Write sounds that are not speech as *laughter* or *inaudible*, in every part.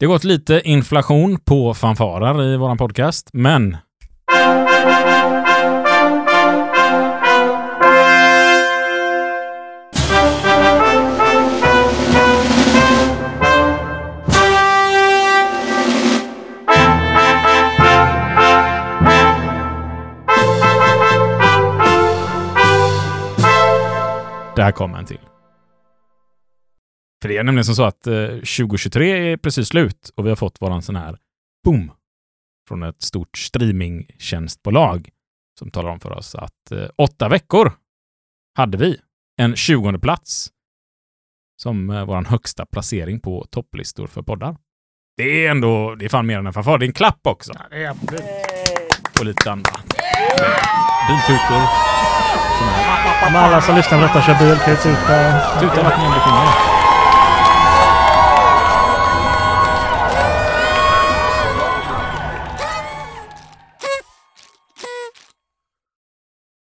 Det har gått lite inflation på fanfarer i våran podcast, men Där kommer en till. För det är nämligen som så att eh, 2023 är precis slut och vi har fått våran sån här boom från ett stort streamingtjänstbolag som talar om för oss att eh, åtta veckor hade vi en 20 plats som eh, våran högsta placering på topplistor för poddar. Det är ändå, det är fan mer än en fanfar. Det är en klapp också. Ja, det är absolut. Och lite andra. Biltutor. Om alla som lyssnar på detta kör bil kan ju tuta. Tuta vart ni än befinner er.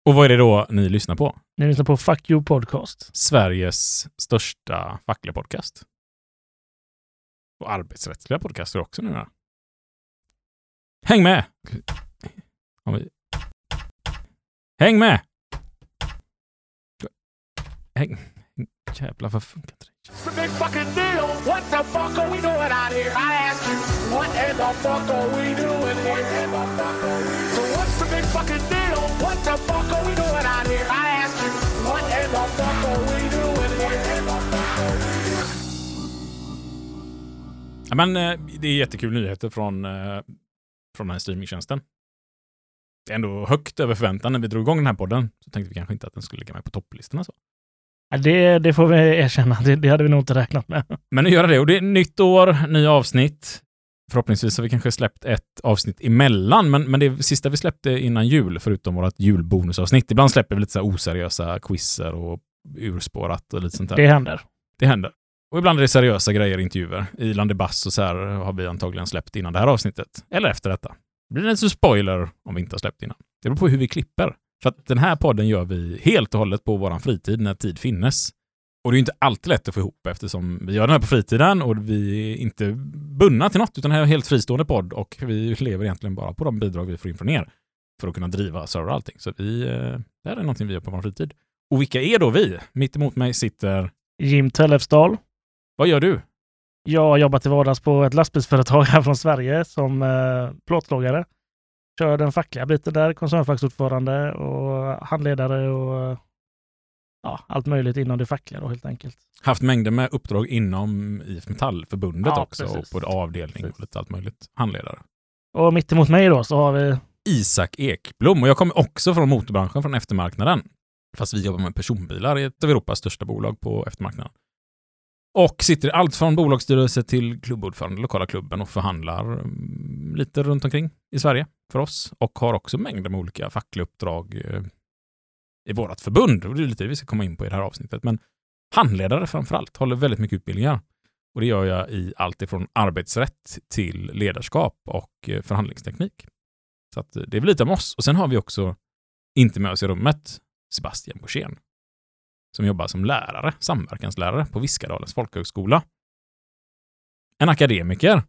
Och vad är det då ni lyssnar på? Ni lyssnar på Fuck You Podcast. Sveriges största fackliga podcast. Och arbetsrättsliga podcaster också numera. Häng med! Häng med! Häng... Jävlar, vad funkar inte det? It's a big fucking deal. What the fuck are we doing out here? I ask you, what in the fuck are we doing here? So what's the big fucking deal? What the fuck are we doing out here? I ask you, what in the fuck are we doing here? Ja, men eh, det är jättekul nyheter från, eh, från den här streamingtjänsten. Det är ändå högt över förväntan när vi drog igång den här podden. Så tänkte vi kanske inte att den skulle ligga med på topplistorna. Så. Ja, Det, det får vi erkänna. Det, det hade vi nog inte räknat med. Men nu gör det och det är nytt år, nya avsnitt. Förhoppningsvis har vi kanske släppt ett avsnitt emellan, men, men det sista vi släppte innan jul, förutom vårt julbonusavsnitt. Ibland släpper vi lite så här oseriösa quizzer och urspårat och lite sånt där. Det händer. Det händer. Och ibland är det seriösa grejer, intervjuer. Ilan de Bass och så här har vi antagligen släppt innan det här avsnittet. Eller efter detta. Det blir en så spoiler om vi inte har släppt innan. Det beror på hur vi klipper. För att den här podden gör vi helt och hållet på våran fritid när tid finnes. Och det är inte alltid lätt att få ihop eftersom vi gör den här på fritiden och vi är inte bundna till något utan det här är en helt fristående podd och vi lever egentligen bara på de bidrag vi får in från er för att kunna driva server och allting. Så vi, eh, det här är någonting vi gör på vår fritid. Och vilka är då vi? Mitt emot mig sitter, Jim Tellefsdal. vad gör du? Jag har jobbat till vardags på ett lastbilsföretag här från Sverige som eh, plåtslagare. Kör den fackliga biten där, koncernfacksordförande och handledare och ja, allt möjligt inom det fackliga då helt enkelt. haft mängder med uppdrag inom IF Metallförbundet Ja, också precis. och på avdelning Precis. och lite allt möjligt. Handledare. Och mitt emot mig då så har vi Isak Ekblom och jag kommer också från motorbranschen, från eftermarknaden. Fast vi jobbar med personbilar i ett av Europas största bolag på eftermarknaden. Och sitter i allt från bolagsstyrelse till klubbordförande lokala klubben och förhandlar mm, lite runt omkring i Sverige för oss. Och har också mängder med olika fackliga uppdrag eh, i vårt förbund. Och det är lite det vi ska komma in på i det här avsnittet. Men handledare framför allt, håller väldigt mycket utbildningar. Och det gör jag i allt ifrån arbetsrätt till ledarskap och eh, förhandlingsteknik. Så att eh, det är väl lite om oss. Och sen har vi också, inte med oss i rummet, Sebastian Borssén. Som jobbar som lärare, samverkanslärare på Viskadalens folkhögskola. En akademiker.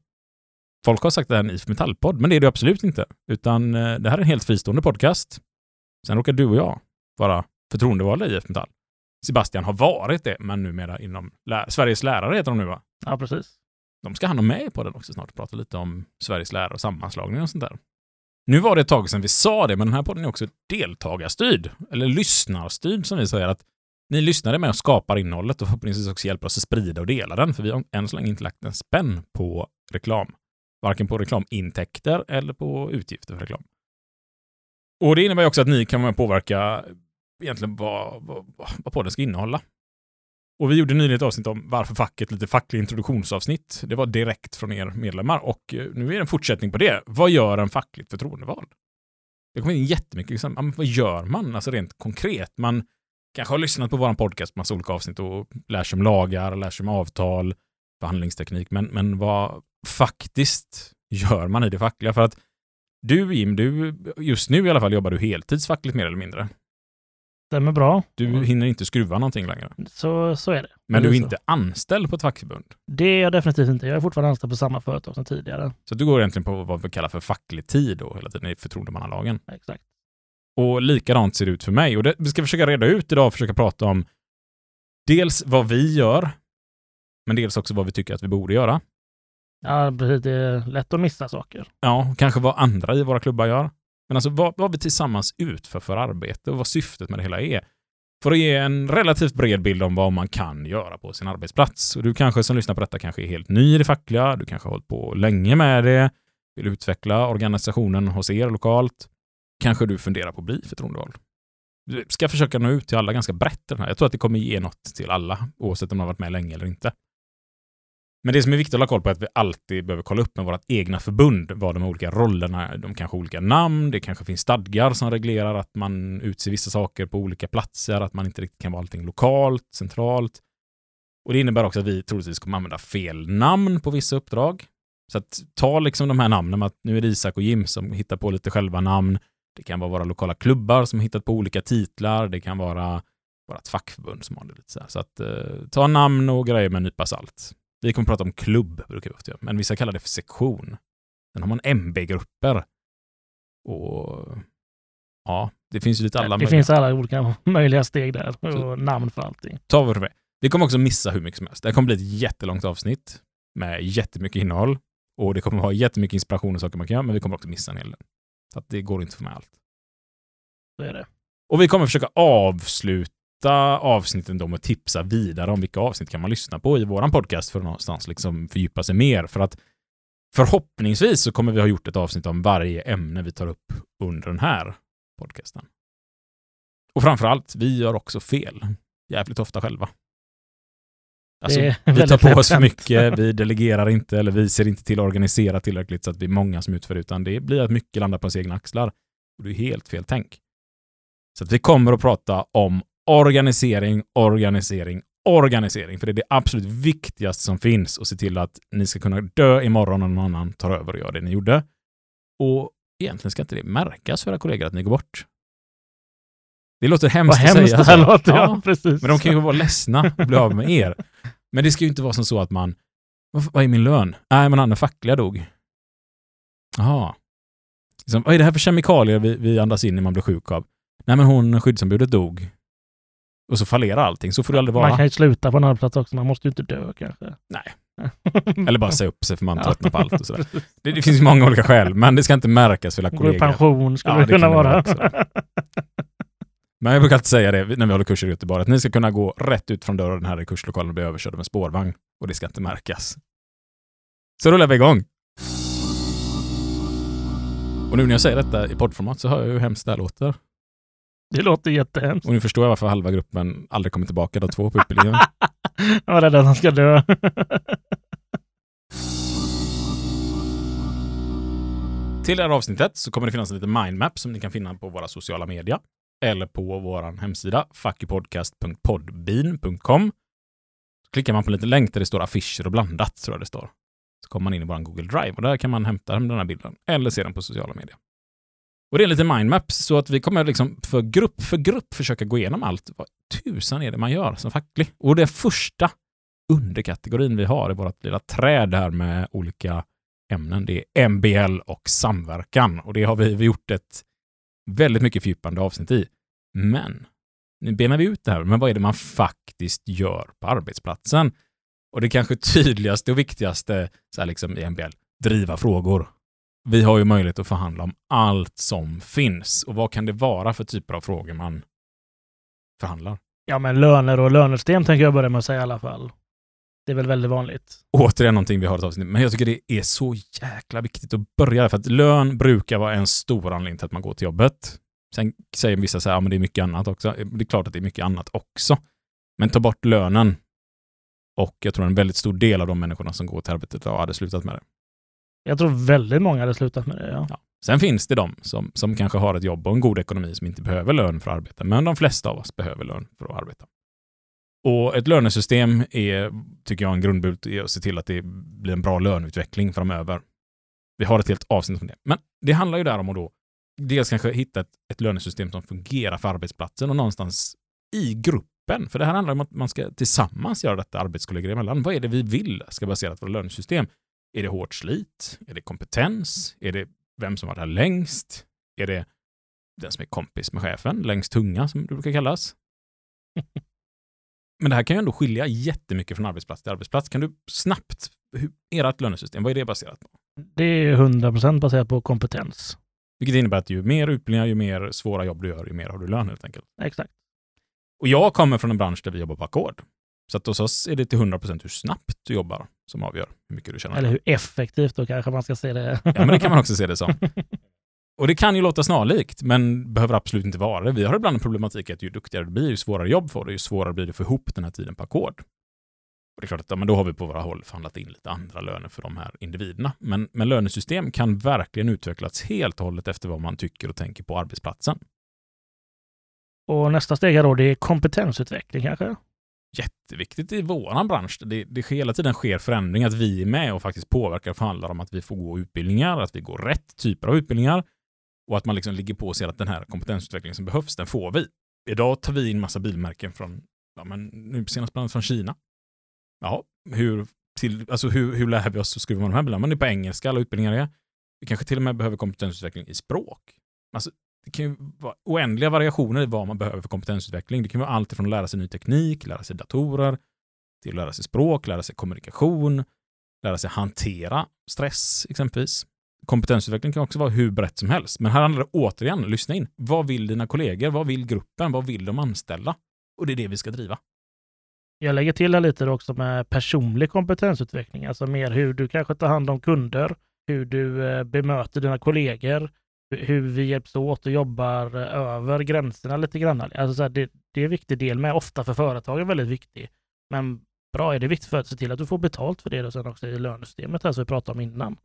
Folk har sagt att det här är en IF Metall-podd, men det är det absolut inte. Utan eh, det här är en helt fristående podcast. Sen råkar du och jag vara förtroendevalda i IF Metall. Sebastian har varit det, men numera inom lä- Sveriges lärare heter de nu va? Ja, precis. De ska han ha med på den också snart och prata lite om Sveriges lärare och sammanslagning och sånt där. Nu var det ett tag sedan vi sa det, men den här podden är också deltagarstyrd, eller lyssnarstyrd som vi säger. att Ni lyssnare med och skapar innehållet och förhoppningsvis också hjälper oss att sprida och dela den, för vi har än så länge inte lagt en spänn på reklam. Varken på reklamintäkter eller på utgifter för reklam. Och det innebär också att ni kan påverka egentligen vad, vad, vad podden ska innehålla. Och vi gjorde nyligen ett avsnitt om varför facket, lite facklig introduktionsavsnitt. Det var direkt från er medlemmar och eh, nu är det en fortsättning på det. Vad gör en fackligt förtroendevald? Det kommer in jättemycket, liksom, vad gör man? Alltså rent konkret. Man kanske har lyssnat på vår podcast på massa olika avsnitt och lär sig om lagar, lär sig om avtal, förhandlingsteknik, men, men vad faktiskt gör man i det fackliga? För att du Jim, du, just nu i alla fall jobbar du heltidsfackligt mer eller mindre. Stämmer bra. Du hinner inte skruva någonting längre. Så, så är det. Men du är så. inte anställd på ett fackförbund. Det är jag definitivt inte. Jag är fortfarande anställd på samma företag som tidigare. Så du går egentligen på vad vi kallar för facklig tid då, hela tiden i förtroendemannalagen. Exakt. Och likadant ser det ut för mig. Och det, vi ska försöka reda ut idag och försöka prata om dels vad vi gör, men dels också vad vi tycker att vi borde göra. Ja, precis. Det är lätt att missa saker. Ja, kanske vad andra i våra klubbar gör. Men alltså vad, vad vi tillsammans utför för arbete och vad syftet med det hela är. För att ge en relativt bred bild om vad man kan göra på sin arbetsplats. Och du kanske som lyssnar på detta kanske är helt ny i det fackliga, du kanske har hållit på länge med det, vill utveckla organisationen hos er lokalt. Kanske du funderar på att bli förtroendevald. Du ska försöka nå ut till alla ganska brett. Den här. Jag tror att det kommer ge något till alla, oavsett om de har varit med länge eller inte. Men det som är viktigt att hålla koll på är att vi alltid behöver kolla upp med vårt egna förbund vad de olika rollerna, är. de kanske har olika namn, det kanske finns stadgar som reglerar att man utser vissa saker på olika platser, att man inte riktigt kan vara allting lokalt, centralt. Och det innebär också att vi troligtvis kommer använda fel namn på vissa uppdrag. Så att ta liksom de här namnen, att nu är det Isak och Jim som hittar på lite själva namn. Det kan vara våra lokala klubbar som hittat på olika titlar. Det kan vara vårt fackförbund som har det lite så här. Så att eh, ta namn och grejer med en nypa salt. Vi kommer prata om klubb, brukar vi ofta göra, men vissa kallar det för sektion. Sen har man MB-grupper. Och ja, det finns ju lite alla det möjliga. finns alla olika *laughs* möjliga steg där och Så- namn för allting. Ta vad det. Vi kommer också missa hur mycket som helst. Det här kommer bli ett jättelångt avsnitt med jättemycket innehåll. Och det kommer ha jättemycket inspiration och saker man kan göra, men vi kommer också missa en hel del. Så att det går inte att få med allt. Så är det. Och vi kommer försöka avsluta avsnitten då med att tipsa vidare om vilka avsnitt kan man lyssna på i våran podcast för att någonstans liksom fördjupa sig mer. För att förhoppningsvis så kommer vi ha gjort ett avsnitt om varje ämne vi tar upp under den här podcasten. Och framförallt, vi gör också fel. Jävligt ofta själva. Alltså, vi tar på oss för mycket, *laughs* vi delegerar inte eller vi ser inte till att organisera tillräckligt så att vi är många som utför utan det blir att mycket landar på ens egna axlar. Och det är helt fel tänk. Så att vi kommer att prata om organisering, organisering, organisering. För det är det absolut viktigaste som finns och se till att ni ska kunna dö imorgon om någon annan tar över och gör det ni gjorde. Och egentligen ska inte det märkas för era kollegor att ni går bort. Det låter Vad hemskt att hemskt säga det här så. låter. Ja, Ja, precis. men de kan ju vara ledsna *laughs* och bli av med er. Men det ska ju inte vara som så att man, vad, vad är min lön? Nej, men han är fackliga dog. Jaha. Liksom, vad är det här för kemikalier vi, vi andas in när man blir sjuk av? Nej, men hon, skyddsombudet dog. Och så fallerar allting. Så får det aldrig vara. Man kan ju sluta på en arbetsplats också. Man måste ju inte dö kanske. Nej. *laughs* Eller bara säga upp sig för man tröttnar på allt och sådär. Det, det finns många olika skäl, men det ska inte märkas för era Gå i kollegor. pension skulle Ja, det kunna vara vara. Men jag brukar alltid säga det när vi håller kurser i Göteborg, att ni ska kunna gå rätt ut från dörren här i kurslokalen och bli överkörda med spårvagn. Och det ska inte märkas. Så rullar vi igång. Och nu när jag säger detta i poddformat så hör jag hur hemskt det här låter. Det låter jättehemskt. Och nu förstår jag varför halva gruppen aldrig kommer tillbaka, de två på utbildningen. *laughs* Jag var rädd att han ska dö. Till det här avsnittet så kommer det finnas en liten mindmap som ni kan finna på våra sociala medier eller på vår hemsida fuckypodcast.podbean.com. Klickar man på en liten länk där det står affischer och blandat, tror jag det står. Så kommer man in i vår Google Drive och där kan man hämta hem den här bilden eller se den på sociala medier. Och det är en liten mindmap så att vi kommer liksom för grupp för grupp försöka gå igenom allt. Vad tusan är det man gör som facklig? Och det första underkategorin vi har i vårt lilla träd här med olika ämnen. Det är MBL och samverkan och det har vi, vi gjort ett väldigt mycket fördjupande avsnitt i. Men nu benar vi ut det här. Men vad är det man faktiskt gör på arbetsplatsen? Och det kanske tydligaste och viktigaste så här liksom i MBL, driva frågor. Vi har ju möjlighet att förhandla om allt som finns. Och vad kan det vara för typer av frågor man förhandlar? Ja, men löner och lönesystem tänker jag börja med att säga i alla fall. Det är väl väldigt vanligt. återigen någonting vi har ett avsnitt Men jag tycker det är så jäkla viktigt att börja där, för att lön brukar vara en stor anledning till att man går till jobbet. Sen säger vissa så här, ja, men det är mycket annat också. Det är klart att det är mycket annat också. Men ta bort lönen. Och jag tror en väldigt stor del av de människorna som går till arbetet idag hade slutat med det. Jag tror väldigt många hade slutat med det. Ja. Ja. Sen finns det de som, som kanske har ett jobb och en god ekonomi som inte behöver lön för att arbeta. Men de flesta av oss behöver lön för att arbeta. Och ett lönesystem är, tycker jag, en grundbult i att se till att det blir en bra löneutveckling framöver. Vi har ett helt avsnitt om det. Men det handlar ju där om att då dels kanske hitta ett, ett lönesystem som fungerar för arbetsplatsen och någonstans i gruppen. För det här handlar om att man ska tillsammans göra detta arbetskollegor emellan. Vad är det vi vill ska baseras på lönesystem? Är det hårt slit? Är det kompetens? Är det vem som varit här längst? Är det den som är kompis med chefen, längst tunga som det brukar kallas? *laughs* Men det här kan ju ändå skilja jättemycket från arbetsplats till arbetsplats. Kan du snabbt, hur, ert lönesystem, vad är det baserat på? Det är 100% baserat på kompetens. Vilket innebär att ju mer utbildningar, ju mer svåra jobb du gör, ju mer har du lön helt enkelt. Exakt. Och jag kommer från en bransch där vi jobbar på ackord. Så att hos oss är det till 100% hur snabbt du jobbar som avgör hur mycket du tjänar. Eller hur effektivt då kanske man ska se det. Ja, men det kan man också se det som. *laughs* Och det kan ju låta snarlikt, men behöver absolut inte vara det. Vi har ibland en problematik att ju duktigare du blir, ju svårare jobb får du, ju svårare blir det att få ihop den här tiden på ackord. Och det är klart att ja, men då har vi på våra håll förhandlat in lite andra löner för de här individerna. Men, men lönesystem kan verkligen utvecklas helt och hållet efter vad man tycker och tänker på arbetsplatsen. Och nästa steg är då det är kompetensutveckling kanske? Jätteviktigt i våran bransch. Det, det hela tiden sker förändring, att vi är med och faktiskt påverkar och förhandlar om att vi får gå utbildningar, att vi går rätt typer av utbildningar och att man liksom ligger på och ser att den här kompetensutvecklingen som behövs, den får vi. Idag tar vi in massa bilmärken från, ja men nu senast bland annat från Kina. Ja, hur, till, alltså hur, hur lär vi oss att skruva med de här bilarna? Men det är på engelska, alla utbildningar är. Vi kanske till och med behöver kompetensutveckling i språk. Alltså, det kan ju vara oändliga variationer i vad man behöver för kompetensutveckling. Det kan vara allt från att lära sig ny teknik, lära sig datorer, till att lära sig språk, lära sig kommunikation, lära sig hantera stress exempelvis. Kompetensutveckling kan också vara hur brett som helst. Men här handlar det återigen, lyssna in. Vad vill dina kollegor? Vad vill gruppen? Vad vill de anställda? Och det är det vi ska driva. Jag lägger till här lite också med personlig kompetensutveckling, alltså mer hur du kanske tar hand om kunder, hur du eh, bemöter dina kollegor, hur vi hjälps åt och jobbar eh, över gränserna lite grann. Alltså så här, det, det, är en viktig del med, ofta för företagen väldigt viktig. Men bra är det viktigt för att se till att du får betalt för det och sen också i lönesystemet här som vi pratade om innan.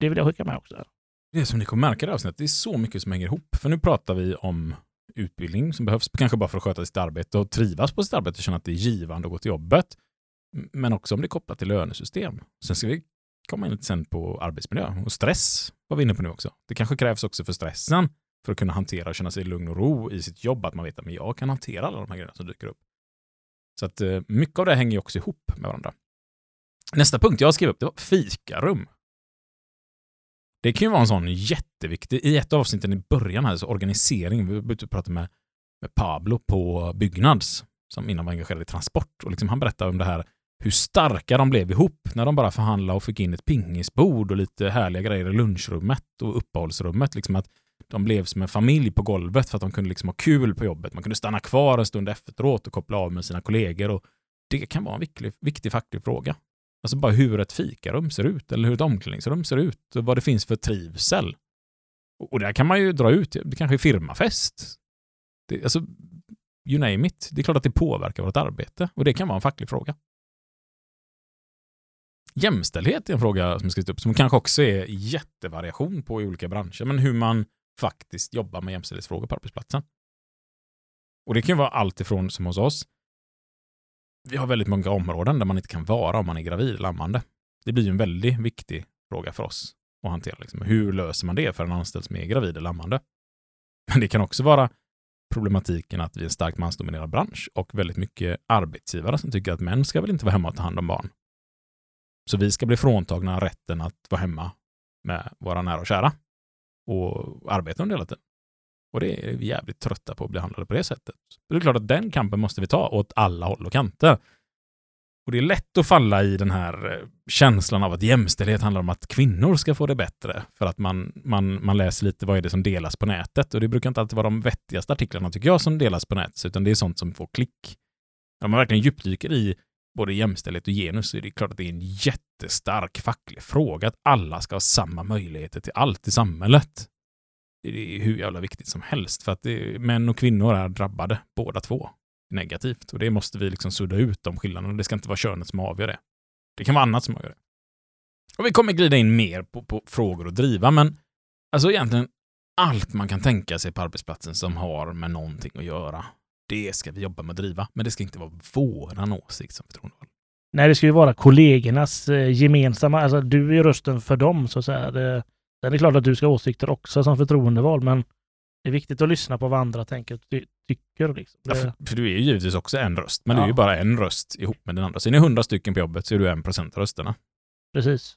Det vill jag skicka med också. Det är som ni kommer märka i det avsnittet, det är så mycket som hänger ihop. För nu pratar vi om utbildning som behövs, kanske bara för att sköta sitt arbete och trivas på sitt arbete och känna att det är givande att gå till jobbet. Men också om det är kopplat till lönesystem. Sen ska vi komma in lite sen på arbetsmiljö och stress var vi inne på nu också. Det kanske krävs också för stressen för att kunna hantera och känna sig lugn och ro i sitt jobb, att man vet att jag kan hantera alla de här grejerna som dyker upp. Så att eh, mycket av det hänger ju också ihop med varandra. Nästa punkt jag skrev upp, det var fikarum. Det kan ju vara en sån jätteviktig, i ett avsnitt i början här, så organisering, vi pratade med, med Pablo på Byggnads, som innan var engagerad i transport, och liksom han berättade om det här, hur starka de blev ihop när de bara förhandlade och fick in ett pingisbord och lite härliga grejer i lunchrummet och uppehållsrummet. Liksom att de blev som en familj på golvet för att de kunde liksom ha kul på jobbet. Man kunde stanna kvar en stund efteråt och koppla av med sina kollegor. Och det kan vara en viktig, viktig facklig fråga. Alltså bara hur ett fikarum ser ut eller hur ett omklädningsrum ser ut och vad det finns för trivsel. Och där kan man ju dra ut, det kanske är firmafest. Det, alltså, you name it. Det är klart att det påverkar vårt arbete och det kan vara en facklig fråga. Jämställdhet är en fråga som skrivits upp som kanske också är jättevariation på i olika branscher, men hur man faktiskt jobbar med jämställdhetsfrågor på arbetsplatsen. Och det kan ju vara allt ifrån som hos oss, vi har väldigt många områden där man inte kan vara om man är gravid eller ammande. Det blir ju en väldigt viktig fråga för oss att hantera. Liksom. Hur löser man det för en anställd som är gravid eller ammande? Men det kan också vara problematiken att vi är en starkt mansdominerad bransch och väldigt mycket arbetsgivare som tycker att män ska väl inte vara hemma och ta hand om barn. Så vi ska bli fråntagna rätten att vara hemma med våra nära och kära och arbeta under hela tiden. Och det är vi jävligt trötta på att bli handlade på det sättet. Så det är klart att den kampen måste vi ta åt alla håll och kanter. Och det är lätt att falla i den här eh, känslan av att jämställdhet handlar om att kvinnor ska få det bättre. För att man, man, man läser lite vad är det som delas på nätet. Och det brukar inte alltid vara de vettigaste artiklarna tycker jag som delas på nätet, utan det är sånt som får klick. Om man verkligen djupdyker i både jämställdhet och genus så är det klart att det är en jättestark facklig fråga att alla ska ha samma möjligheter till allt i samhället. Det är hur jävla viktigt som helst för att det, män och kvinnor är drabbade båda två negativt och det måste vi liksom sudda ut de skillnaderna. Det ska inte vara könet som avgör det. Det kan vara annat som avgör det. Och vi kommer glida in mer på, på frågor att driva, men alltså egentligen allt man kan tänka sig på arbetsplatsen som har med någonting att göra det ska vi jobba med att driva, men det ska inte vara våran åsikt som förtroendevalda. Nej, det ska ju vara kollegornas eh, gemensamma, alltså du är rösten för dem så att säga. Det, Sen är det klart att du ska ha åsikter också som förtroendevald, men det är viktigt att lyssna på vad andra tänker och ty tycker. Liksom. Ja, Det, för, för du är ju givetvis också en röst, men du är Ja. ju bara en röst ihop med den andra. Så är ni hundra stycken på jobbet så är du en procent av rösterna. precis.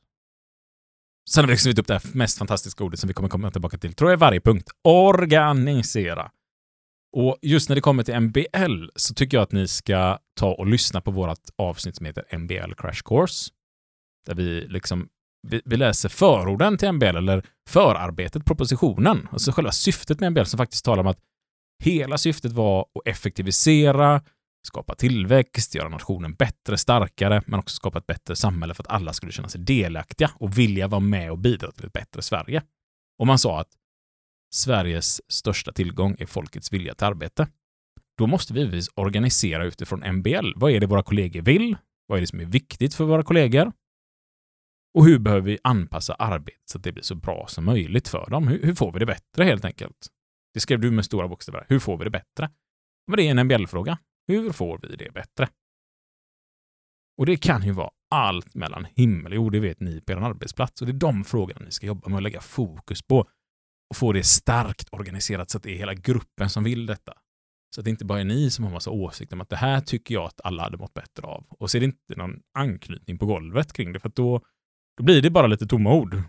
Sen har vi skrivit upp det mest fantastiska ordet som vi kommer komma tillbaka till, tror jag, varje punkt. Organisera. Och just när det kommer till MBL så tycker jag att ni ska ta och lyssna på vårt avsnitt som heter MBL Crash Course. Där vi liksom vi, vi läser förorden till MBL, eller förarbetet, propositionen. Alltså själva syftet med MBL som faktiskt talar om att hela syftet var att effektivisera, skapa tillväxt, göra nationen bättre, starkare, men också skapa ett bättre samhälle för att alla skulle känna sig delaktiga och vilja vara med och bidra till ett bättre Sverige. Och man sa att Sveriges största tillgång är folkets vilja till arbete. Då måste vi givetvis organisera utifrån MBL. Vad är det våra kollegor vill? Vad är det som är viktigt för våra kollegor? Och hur behöver vi anpassa arbetet så att det blir så bra som möjligt för dem? Hur, hur får vi det bättre helt enkelt? Det skrev du med stora bokstäver. Hur får vi det bättre? Men det är en MBL-fråga. Hur får vi det bättre? Och det kan ju vara allt mellan himmel och jord, det vet ni på er arbetsplats. Och det är de frågorna ni ska jobba med och lägga fokus på och få det starkt organiserat så att det är hela gruppen som vill detta. Så att det inte bara är ni som har massa åsikter om att det här tycker jag att alla hade mått bättre av. Och så är det inte någon anknytning på golvet kring det, för att då, då blir det bara lite tomma ord.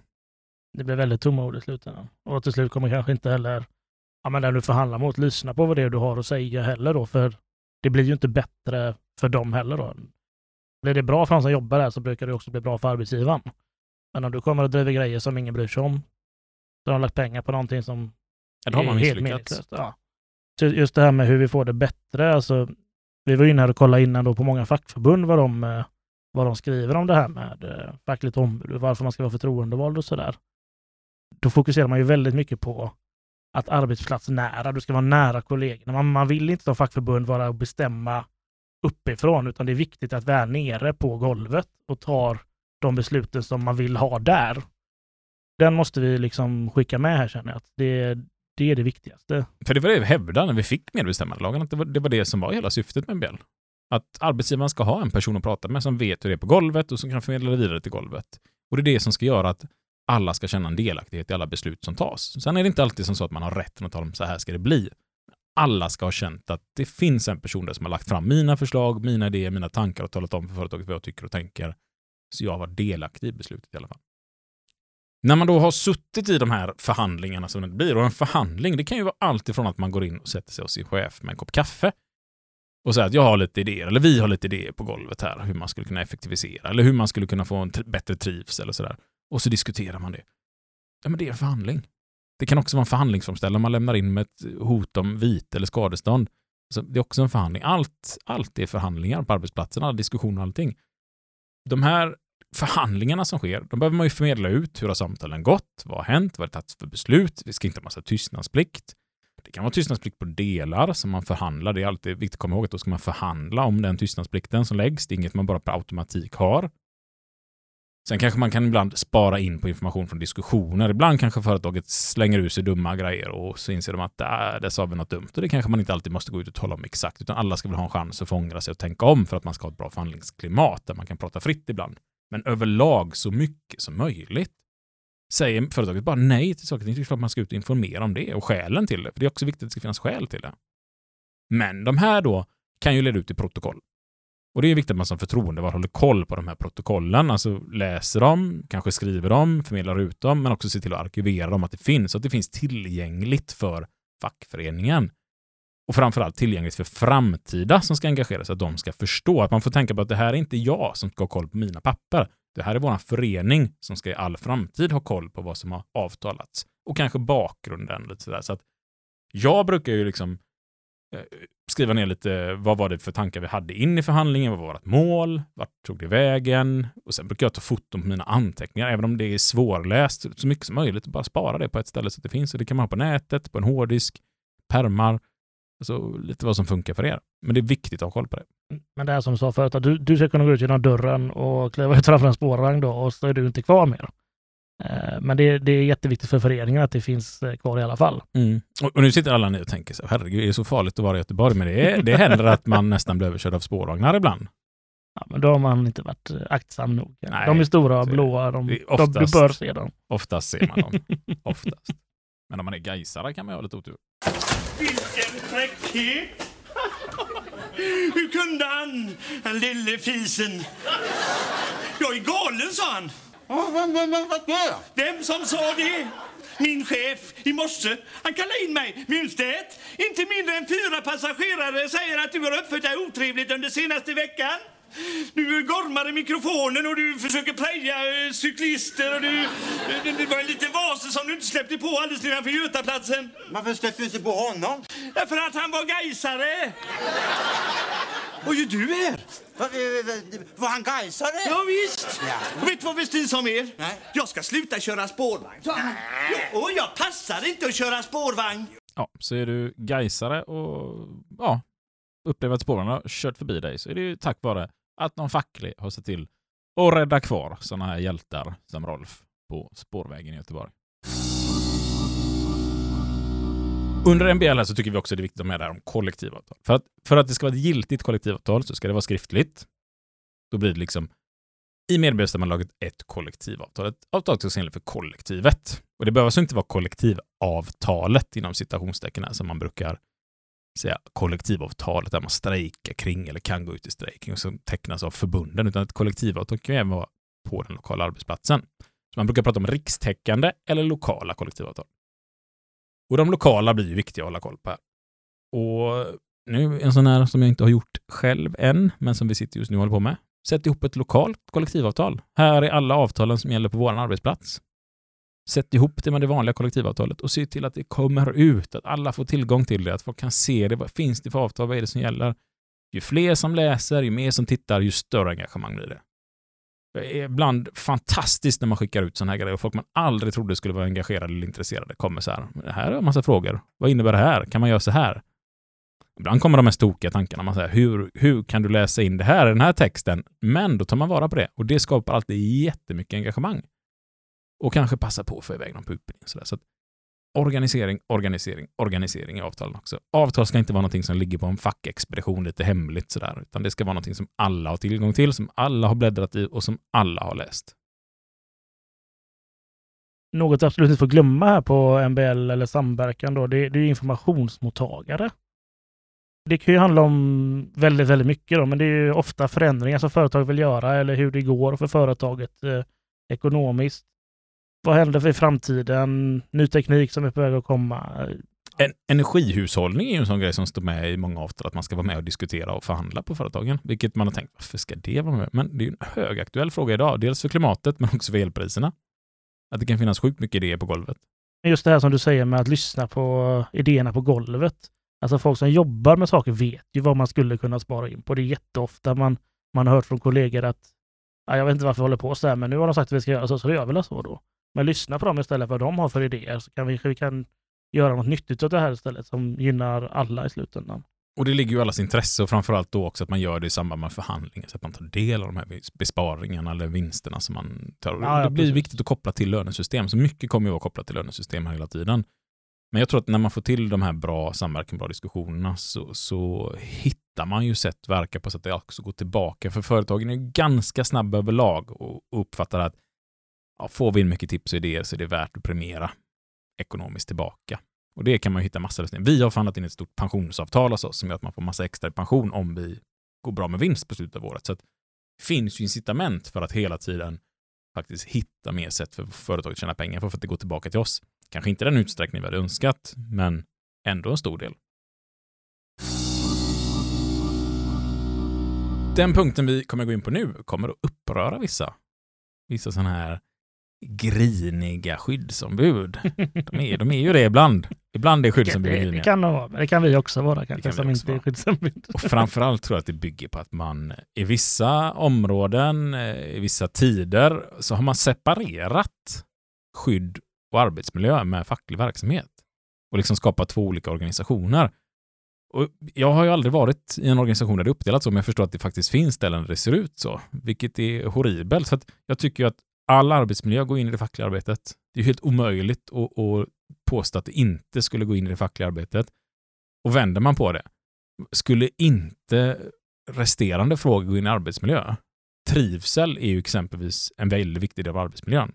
Det blir väldigt tomma ord i slutändan. Och till slut kommer kanske inte heller ja, men den du förhandlar mot lyssna på vad det är du har att säga heller då, för det blir ju inte bättre för dem heller då. Blir det bra för de som jobbar där så brukar det också bli bra för arbetsgivaren. Men om du kommer och driver grejer som ingen bryr sig om, så har de lagt pengar på någonting som Ja, då har man är helt meningslöst. Ja. Så just det här med hur vi får det bättre, alltså vi var inne här och kollade innan då på många fackförbund vad de, eh, vad de skriver om det här med eh, fackligt ombud varför man ska vara förtroendevald och sådär. Då fokuserar man ju väldigt mycket på att arbetsplatsnära, du ska vara nära kollegorna. Man, man vill inte som fackförbund vara och bestämma uppifrån, utan det är viktigt att vi är nere på golvet och tar de besluten som man vill ha där. Den måste vi liksom skicka med här känner jag. Att det, det är det viktigaste. För det var det vi hävdade när vi fick medbestämmandelagen, att det var, det var det som var hela syftet med MBL. Att arbetsgivaren ska ha en person att prata med som vet hur det är på golvet och som kan förmedla det vidare till golvet. Och det är det som ska göra att alla ska känna en delaktighet i alla beslut som tas. Sen är det inte alltid som så att man har rätten att tala om så här ska det bli. Alla ska ha känt att det finns en person där som har lagt fram mina förslag, mina idéer, mina tankar och talat om för företaget vad jag tycker och tänker. Så jag var delaktig i beslutet i alla fall. När man då har suttit i de här förhandlingarna som det blir, och en förhandling, det kan ju vara allt ifrån att man går in och sätter sig hos sin chef med en kopp kaffe och säger att jag har lite idéer, eller vi har lite idéer på golvet här, hur man skulle kunna effektivisera, eller hur man skulle kunna få en bättre trivsel och sådär. Och så diskuterar man det. Ja, men det är en förhandling. Det kan också vara en förhandlingsframställan man lämnar in med ett hot om vite eller skadestånd. Så det är också en förhandling. Allt, allt är förhandlingar på arbetsplatsen, alla diskussioner och allting. De här förhandlingarna som sker, de behöver man ju förmedla ut. Hur har samtalen gått? Vad har hänt? Vad har det tagits för beslut? Vi ska inte ha massa tystnadsplikt. Det kan vara tystnadsplikt på delar som man förhandlar. Det är alltid viktigt att komma ihåg att då ska man förhandla om den tystnadsplikten som läggs. Det är inget man bara per automatik har. Sen kanske man kan ibland spara in på information från diskussioner. Ibland kanske företaget slänger ur sig dumma grejer och så inser de att där, där sa vi något dumt. Och det kanske man inte alltid måste gå ut och tala om exakt, utan alla ska väl ha en chans att få ångra sig och tänka om för att man ska ha ett bra förhandlingsklimat där man kan prata fritt ibland. Men överlag så mycket som möjligt. Säger företaget bara nej till saker, det är klart man ska ut och informera om det och skälen till det. För det är också viktigt att det ska finnas skäl till det. Men de här då kan ju leda ut i protokoll. Och det är viktigt att man som förtroendevald håller koll på de här protokollen, alltså läser dem, kanske skriver dem, förmedlar ut dem, men också ser till att arkivera dem, att det finns, så att det finns tillgängligt för fackföreningen. Och framförallt tillgängligt för framtida som ska engagera sig, att de ska förstå att man får tänka på att det här är inte jag som ska ha koll på mina papper. Det här är vår förening som ska i all framtid ha koll på vad som har avtalats. Och kanske bakgrunden lite sådär. Så att jag brukar ju liksom eh, skriva ner lite vad var det för tankar vi hade in i förhandlingen, vad var vårt mål, vart tog det vägen? Och sen brukar jag ta foton på mina anteckningar, även om det är svårläst, så mycket som möjligt, bara spara det på ett ställe så att det finns. Och det kan man ha på nätet, på en hårddisk, pärmar, alltså lite vad som funkar för er. Men det är viktigt att ha koll på det. Men det är som du sa förut, att du, du ska kunna gå ut genom dörren och kliva ut framför en spårvagn då och så är du inte kvar mer. Eh, Men det, det är jätteviktigt för föreningen att det finns eh, kvar i alla fall. Och, och nu sitter alla ni och tänker så, herregud, det är så farligt att vara i Göteborg, men det, är, det händer att man nästan blir överkörd av spårvagnar ibland. Ja, men då har man inte varit eh, aktsam nog. Nej, de är stora och blåa, de, är de, oftast- du bör se dem. Oftast ser man dem. *laughs* Oftast. Men om man är gaisare kan man ju ha lite otur. Vilken fräckhet! Hur kunde han, den lille fisen? Jag är galen, sa han. Vem som sa det? Min chef i morse. Han kallade in mig. Det? Inte mindre än fyra passagerare säger att du har uppfört dig otrevligt under senaste veckan. Du gormar i mikrofonen och du försöker preja eh, cyklister och du... Det, det var en liten vase som du inte släppte på alldeles nedanför Götaplatsen. Varför släpper du inte på honom? Därför att han var gaisare. Och ju du är. Va- eh, eh, Var han gaisare? Ja, visst. Ja. Och vet du vad Westin sa mer? Nej. Jag ska sluta köra spårvagn. han. Och jag passar inte att köra spårvagn. Ja, så är du gaisare och ja, upplever att spårarna har kört förbi dig så är det ju tack vare att någon facklig har sett till att rädda kvar sådana här hjältar som Rolf på spårvägen i Göteborg. Under MBL här så tycker vi också det är viktigt att ha med det här om kollektivavtal. För att, för att det ska vara ett giltigt kollektivavtal så ska det vara skriftligt. Då blir det liksom i medbestämmandelaget ett kollektivavtal. Ett avtal som gäller för kollektivet. Och det behöver alltså inte vara kollektivavtalet inom citationstecken här, som man brukar säga kollektivavtalet där man strejkar kring eller kan gå ut i strejking och som tecknas av förbunden, utan ett kollektivavtal kan ju även vara på den lokala arbetsplatsen. Så man brukar prata om rikstäckande eller lokala kollektivavtal. Och de lokala blir ju viktiga att hålla koll på här. Och nu en sån här som jag inte har gjort själv än, men som vi sitter just nu och håller på med. Sätt ihop ett lokalt kollektivavtal. Här är alla avtalen som gäller på vår arbetsplats. Sätt ihop det med det vanliga kollektivavtalet och se till att det kommer ut, att alla får tillgång till det, att folk kan se det. Vad finns det för avtal? Vad är det som gäller? Ju fler som läser, ju mer som tittar, ju större engagemang blir det. Det är ibland fantastiskt när man skickar ut sådana här grejer och folk man aldrig trodde skulle vara engagerade eller intresserade kommer så här. Det här är en massa frågor. Vad innebär det här? Kan man göra så här? Ibland kommer de mest tokiga tankarna. Man säger, hur, hur kan du läsa in det här i den här texten? Men då tar man vara på det och det skapar alltid jättemycket engagemang. Och kanske passa på att få iväg dem på utbildning. Så, där. så att organisering, organisering, organisering i avtalen också. Avtal ska inte vara någonting som ligger på en fackexpedition lite hemligt sådär, utan det ska vara någonting som alla har tillgång till, som alla har bläddrat i och som alla har läst. Något jag absolut inte får glömma här på MBL eller samverkan då, det, det är informationsmottagare. Det kan ju handla om väldigt, väldigt mycket då, men det är ju ofta förändringar som företag vill göra eller hur det går för företaget eh, ekonomiskt. Vad händer för framtiden? Ny teknik som är på väg att komma. En, energihushållning är ju en sån grej som står med i många avtal, att man ska vara med och diskutera och förhandla på företagen. Vilket man har tänkt, varför ska det vara med? Men det är ju en högaktuell fråga idag. Dels för klimatet, men också för elpriserna. Att det kan finnas sjukt mycket idéer på golvet. Just det här som du säger med att lyssna på idéerna på golvet. Alltså folk som jobbar med saker vet ju vad man skulle kunna spara in på. Det är jätteofta man, man har hört från kollegor att ja, jag vet inte varför vi håller på så här, men nu har de sagt att vi ska göra så, så då gör vi väl så då. Men lyssna på dem istället för vad de har för idéer så kan vi, vi kan göra något nyttigt av det här istället som gynnar alla i slutändan. Och det ligger ju i allas intresse och framförallt då också att man gör det i samband med förhandlingar så att man tar del av de här besparingarna eller vinsterna som man tar. Ja, det blir precis. viktigt att koppla till lönesystem, så mycket kommer ju vara kopplat till lönesystem hela tiden. Men jag tror att när man får till de här bra samverkan, bra diskussionerna så, så hittar man ju sätt verka på så att det också går tillbaka. För företagen är ganska snabba överlag och uppfattar att ja, får vi in mycket tips och idéer så är det värt att premiera ekonomiskt tillbaka. Och det kan man ju hitta massor av lösningar. Vi har förhandlat in ett stort pensionsavtal hos oss som gör att man får massa extra i pension om vi går bra med vinst på slutet av året. Så att det finns ju incitament för att hela tiden faktiskt hitta mer sätt för företaget att tjäna pengar för att det går tillbaka till oss. Kanske inte den utsträckning vi hade önskat, men ändå en stor del. Den punkten vi kommer gå in på nu kommer att uppröra vissa. Vissa sådana här griniga skyddsombud. De är, de är ju det ibland. Ibland är skyddsombud Det, det griniga. kan de vara, men det kan vi också vara kanske kan som inte är vara. skyddsombud. Och framförallt tror jag att det bygger på att man i vissa områden, eh, i vissa tider, så har man separerat skydd och arbetsmiljö med facklig verksamhet. Och liksom skapat två olika organisationer. Och jag har ju aldrig varit i en organisation där det är uppdelat så, men jag förstår att det faktiskt finns ställen där det ser ut så. Vilket är horribelt. Att jag tycker att all arbetsmiljö går in i det fackliga arbetet. Det är helt omöjligt att, att påstå att det inte skulle gå in i det fackliga arbetet. Och vänder man på det, skulle inte resterande frågor gå in i arbetsmiljö. Trivsel är ju exempelvis en väldigt viktig del av arbetsmiljön.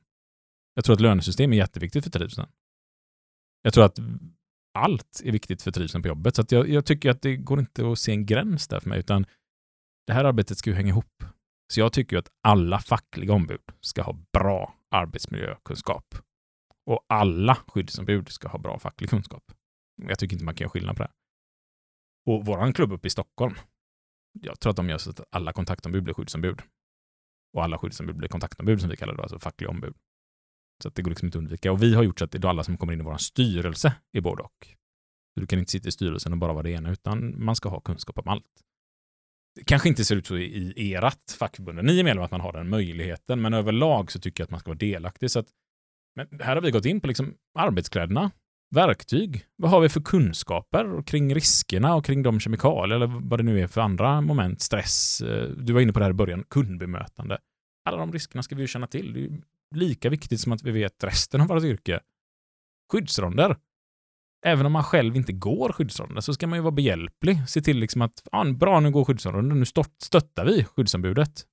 Jag tror att lönesystem är jätteviktigt för trivseln. Jag tror att allt är viktigt för trivseln på jobbet. Så att jag, jag tycker att det går inte att se en gräns där för mig, utan det här arbetet ska ju hänga ihop. Så jag tycker att alla fackliga ombud ska ha bra arbetsmiljökunskap. Och alla skyddsombud ska ha bra facklig kunskap. Jag tycker inte man kan göra skillnad på det. Och vår klubb uppe i Stockholm, jag tror att de gör så att alla kontaktombud blir skyddsombud. Och alla skyddsombud blir kontaktombud som vi kallar det, alltså fackliga ombud. Så att det går liksom inte att undvika. Och vi har gjort så att det är alla som kommer in i vår styrelse är både och. Du kan inte sitta i styrelsen och bara vara det ena, utan man ska ha kunskap om allt. Det kanske inte ser ut så i ert fackförbund. Ni är med att man har den möjligheten, men överlag så tycker jag att man ska vara delaktig. Så att, men här har vi gått in på liksom arbetskläderna, verktyg. Vad har vi för kunskaper kring riskerna och kring de kemikalier eller vad det nu är för andra moment? Stress. Eh, du var inne på det här i början, kundbemötande. Alla de riskerna ska vi ju känna till. Det är ju lika viktigt som att vi vet resten av vårt yrke. Skyddsronder. Även om man själv inte går skyddsronder så ska man ju vara behjälplig. Se till liksom att, ja, bra nu går skyddsronden, nu stöttar vi skyddsombudet.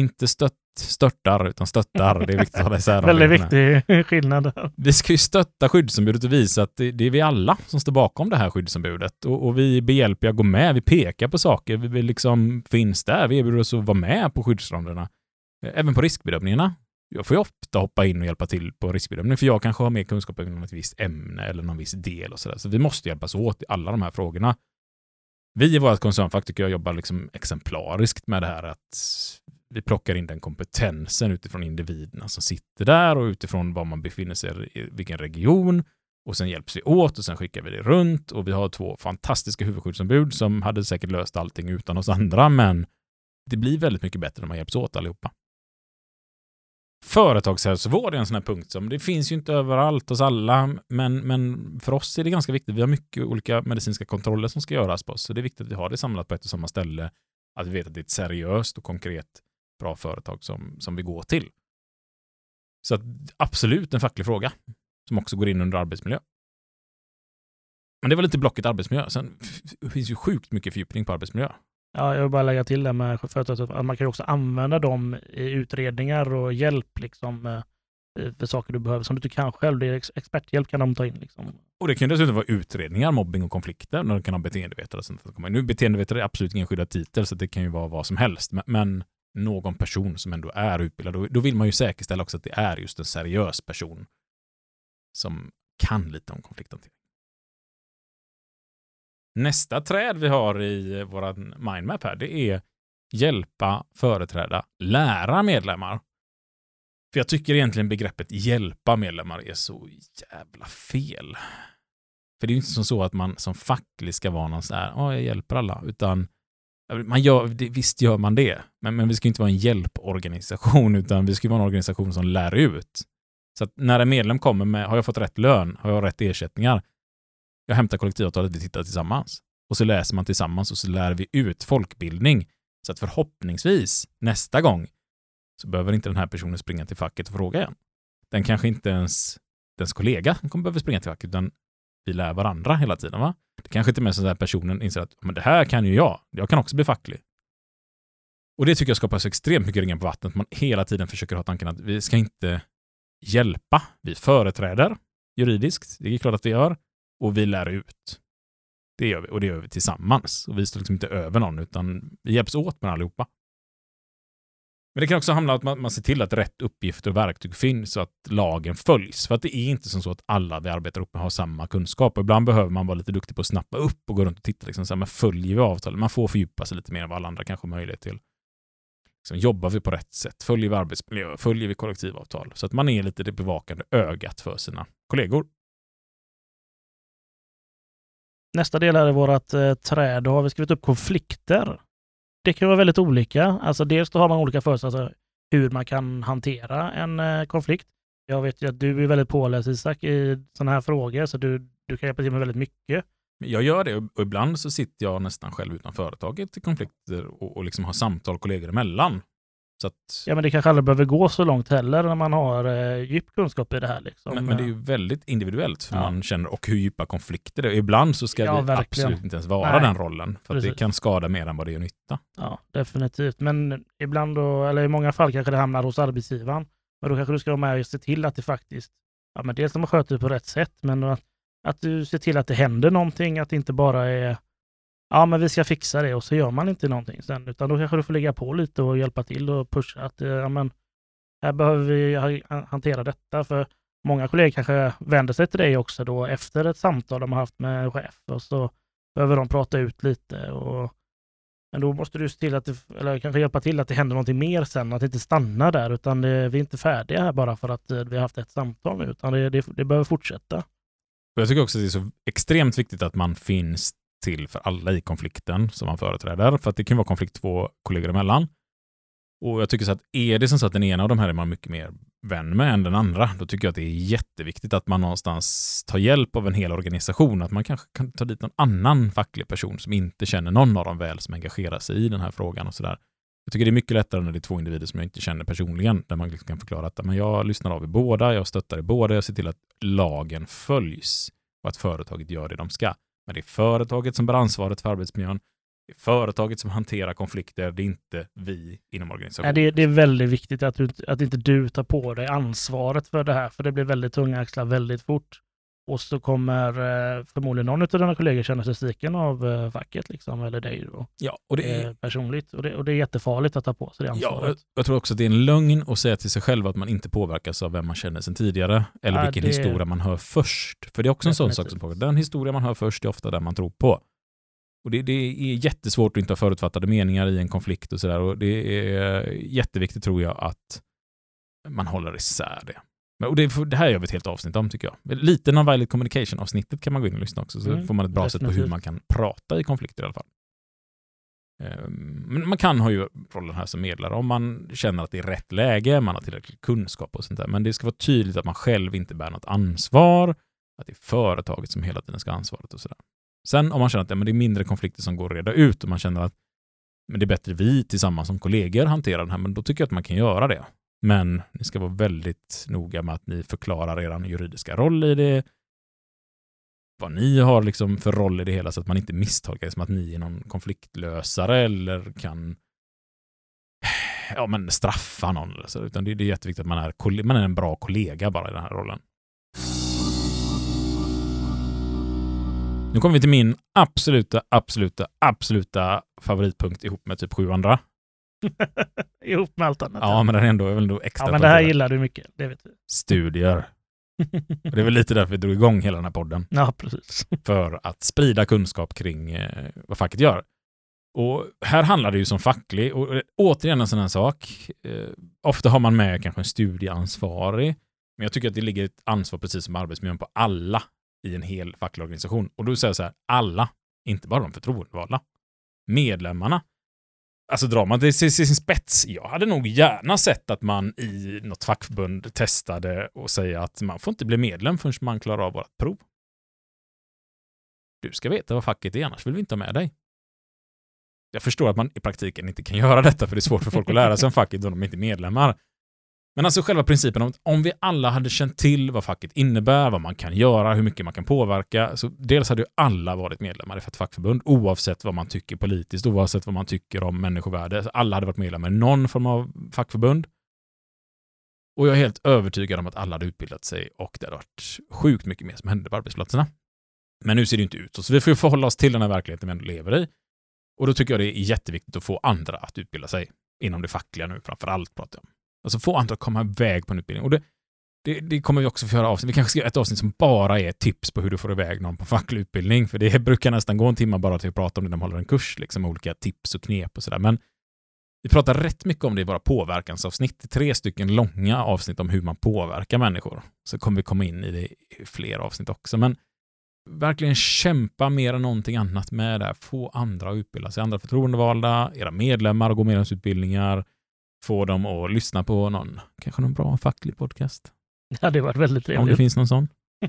Inte stött, störtar, utan stöttar. Det är viktigt att hålla isär Väldigt viktig skillnad där. Vi ska ju stötta skyddsombudet och visa att det, det är vi alla som står bakom det här skyddsombudet. Och, och vi är behjälpliga att gå med, vi pekar på saker, vi, vi liksom finns där, vi erbjuder oss att vara med på skyddsronderna. Även på riskbedömningarna. Jag får ju ofta hoppa in och hjälpa till på riskbedömning, för jag kanske har mer kunskap inom ett visst ämne eller någon viss del och sådär. Så vi måste hjälpas åt i alla de här frågorna. Vi i vårt koncernfack tycker jag jobbar liksom exemplariskt med det här att vi plockar in den kompetensen utifrån individerna som sitter där och utifrån var man befinner sig i vilken region. Och sen hjälps vi åt och sen skickar vi det runt och vi har två fantastiska huvudskyddsombud som hade säkert löst allting utan oss andra, men det blir väldigt mycket bättre när man hjälps åt allihopa. Företagshälsovård är en sån här punkt som det finns ju inte överallt hos alla, men, men för oss är det ganska viktigt. Vi har mycket olika medicinska kontroller som ska göras på oss, så det är viktigt att vi har det samlat på ett och samma ställe. Att vi vet att det är ett seriöst och konkret bra företag som, som vi går till. Så att, absolut en facklig fråga som också går in under arbetsmiljö. Men det var lite blocket arbetsmiljö. Sen finns ju sjukt mycket fördjupning på arbetsmiljö. Ja, jag vill bara lägga till det med företaget, att man kan ju också använda dem i utredningar och hjälp liksom, eh, för saker du behöver som du inte kan själv. Det är experthjälp kan de ta in. Liksom. Och det kan ju dessutom vara utredningar, mobbing och konflikter, när de kan ha beteendevetare och sånt. Nu beteendevetare är absolut ingen skyddad titel, så det kan ju vara vad som helst. Men, men någon person som ändå är utbildad, då, då vill man ju säkerställa också att det är just en seriös person som kan lite om konflikthantering. Nästa träd vi har i vår mindmap här, det är hjälpa, företräda, lära medlemmar. För jag tycker egentligen begreppet hjälpa medlemmar är så jävla fel. För det är ju inte som så att man som facklig ska vara någon så här, ja, jag hjälper alla, utan man gör, visst gör man det, men, men vi ska inte vara en hjälporganisation, utan vi ska vara en organisation som lär ut. Så att när en medlem kommer med, har jag fått rätt lön, har jag rätt ersättningar, jag hämtar kollektivavtalet, vi tittar tillsammans. Och så läser man tillsammans och så lär vi ut folkbildning. Så att förhoppningsvis nästa gång så behöver inte den här personen springa till facket och fråga igen. Den kanske inte ens dens kollega kommer behöva springa till facket, utan vi lär varandra hela tiden. Va? Det kanske inte är så att personen inser att men det här kan ju jag, jag kan också bli facklig. Och det tycker jag skapar så extremt mycket ringar på vattnet. Man hela tiden försöker ha tanken att vi ska inte hjälpa. Vi företräder juridiskt, det är klart att vi gör, och vi lär ut. Det gör vi, och det gör vi tillsammans. Och vi står liksom inte över någon, utan vi hjälps åt med allihopa. Men det kan också handla om att man, man ser till att rätt uppgifter och verktyg finns så att lagen följs. För att det är inte som så att alla vi arbetar upp med har samma kunskap. Och ibland behöver man vara lite duktig på att snappa upp och gå runt och titta. Liksom, så här, men följer vi avtalet? Man får fördjupa sig lite mer än vad alla andra kanske har möjlighet till. Liksom, jobbar vi på rätt sätt? Följer vi arbetsmiljö? Följer vi kollektivavtal? Så att man är lite det bevakande ögat för sina kollegor. Nästa del här är vårt eh, träd. Då har vi skrivit upp konflikter. Det kan vara väldigt olika. Alltså dels då har man olika förutsättningar hur man kan hantera en eh, konflikt. Jag vet ju att du är väldigt påläst Isak i sådana här frågor, så du, du kan hjälpa till med väldigt mycket. Jag gör det och ibland så sitter jag nästan själv utan företaget i konflikter och, och liksom har samtal kollegor emellan. Att, Ja, men det kanske aldrig behöver gå så långt heller när man har eh, djup kunskap i det här. Liksom. men, men det är ju väldigt individuellt för Ja. man känner och hur djupa konflikter det är. Ibland så ska Ja, det verkligen. absolut inte ens vara Nej. den rollen. För att det kan skada mer än vad det gör nytta. Ja, definitivt. Men ibland då, eller i många fall kanske det hamnar hos arbetsgivaren. Men då kanske du ska vara med och se till att det faktiskt, ja men dels att man sköter det på rätt sätt, men att, att du ser till att det händer någonting, att det inte bara är ja men vi ska fixa det och så gör man inte någonting sen, utan då kanske du får lägga på lite och hjälpa till och pusha att eh, ja men här behöver vi hantera detta, för många kollegor kanske vänder sig till dig också då efter ett samtal de har haft med chef och så behöver de prata ut lite och men då måste du se till att det, eller kanske hjälpa till att det händer någonting mer sen, att det inte stannar där, utan det, vi är inte färdiga här bara för att eh, vi har haft ett samtal nu, utan det, det, det behöver fortsätta. Jag tycker också att det är så extremt viktigt att man finns till för alla i konflikten som man företräder. För att det kan vara konflikt två kollegor emellan. Och jag tycker så att är det som så att den ena av de här är man mycket mer vän med än den andra, då tycker jag att det är jätteviktigt att man någonstans tar hjälp av en hel organisation. Att man kanske kan ta dit någon annan facklig person som inte känner någon av dem väl som engagerar sig i den här frågan och sådär. Jag tycker det är mycket lättare när det är två individer som jag inte känner personligen, där man liksom kan förklara att men jag lyssnar av i båda, jag stöttar i båda, jag ser till att lagen följs och att företaget gör det de ska. Men det är företaget som bär ansvaret för arbetsmiljön. Det är företaget som hanterar konflikter, det är inte vi inom Nej, organisationen. det, det är väldigt viktigt att, du, att inte du tar på dig ansvaret för det här, för det blir väldigt tunga axlar väldigt fort. Och så kommer eh, förmodligen någon av dina kollegor känna sig sviken av eh, facket, liksom, eller dig då, Ja, och det är, eh, personligt. Och det, och det är jättefarligt att ta på sig det ja, ansvaret. jag, jag tror också att det är en lögn att säga till sig själv att man inte påverkas av vem man känner sedan tidigare, eller Ja, vilken det- historia man hör först. För det är också en sån sak som Definitivt. påverkar. Den historia man hör först är ofta den man tror på. Och det, det är jättesvårt att inte ha förutfattade meningar i en konflikt och sådär. Och det är jätteviktigt tror jag att man håller isär det. Men- Och det, det här gör vi ett helt avsnitt om tycker jag. Lite non-violent communication-avsnittet kan man gå in och lyssna också, så Mm, får man ett bra sätt på hur definitivt. man kan prata i konflikter i alla fall. Ehm, Men man kan ha ju rollen här som medlare om man känner att det är rätt läge, man har tillräcklig kunskap och sånt där. Men det ska vara tydligt att man själv inte bär något ansvar, att det är företaget som hela tiden ska ha ansvaret och sådär. Sen om man känner att ja, men det är mindre konflikter som går att reda ut och man känner att men det är bättre vi tillsammans som kollegor hanterar den här, men då tycker jag att man kan göra det. Men ni ska vara väldigt noga med att ni förklarar er juridiska roll i det, vad ni har liksom för roll i det hela så att man inte misstolkar det som att ni är någon konfliktlösare eller kan ja, men straffa någon. Eller så. Utan det, det är jätteviktigt att man är, man är en bra kollega bara i den här rollen. Nu kommer vi till min absoluta, absoluta, absoluta favoritpunkt ihop med typ sju andra. *laughs* Ihop med allt annat. Ja, men den ändå, är väl ändå extra ja, men det här gillar du mycket, det vet vi. Studier. Det är väl lite därför vi drog igång hela den här podden. Ja, precis. *laughs* för att sprida kunskap kring eh, vad facket gör. Och här handlar det ju som facklig, och eh, återigen en sån här sak. Eh, ofta har man med kanske en studieansvarig, men jag tycker att det ligger ett ansvar precis som arbetsmiljön på alla i en hel facklig organisation. Och då säger jag så här, alla, inte bara de förtroendevalda. Medlemmarna. Alltså drar man det till sin spets, jag hade nog gärna sett att man i något fackförbund testade och säga att man får inte bli medlem förrän man klarar av vårt prov. Du ska veta vad facket är, annars vill vi inte ha med dig. Jag förstår att man i praktiken inte kan *laughs* göra detta, för det är svårt för folk att lära sig om facket om de inte är medlemmar. Men alltså själva principen om att om vi alla hade känt till vad facket innebär, vad man kan göra, hur mycket man kan påverka, så dels hade ju alla varit medlemmar i ett fackförbund, oavsett vad man tycker politiskt, oavsett vad man tycker om människovärde. Alla hade varit medlemmar i någon form av fackförbund. Och jag är helt övertygad om att alla hade utbildat sig och det hade varit sjukt mycket mer som hände på arbetsplatserna. Men nu ser det inte ut så, så vi får ju förhålla oss till den här verkligheten vi ändå lever i. Och då tycker jag det är jätteviktigt att få andra att utbilda sig inom det fackliga nu framför allt pratar jag om. Alltså få andra att komma iväg på en utbildning. Och det, det, det kommer vi också få göra avsnitt. Vi kanske ska göra ett avsnitt som bara är tips på hur du får iväg någon på *laughs* facklig utbildning. För det *laughs* brukar nästan gå en timme bara till att prata om det när de håller en kurs, liksom olika tips och knep och sådär. Men vi pratar rätt mycket om det i våra påverkansavsnitt. Tre stycken långa avsnitt om hur man påverkar människor. Så kommer vi komma in i det i fler avsnitt också. Men verkligen kämpa mer än någonting annat med det här. Få andra att utbilda sig. Andra förtroendevalda, era medlemmar och gå medlemsutbildningar. Få dem att lyssna på någon, kanske någon bra facklig podcast. *laughs* Det hade varit väldigt Om det trevligt. finns någon sån. *laughs*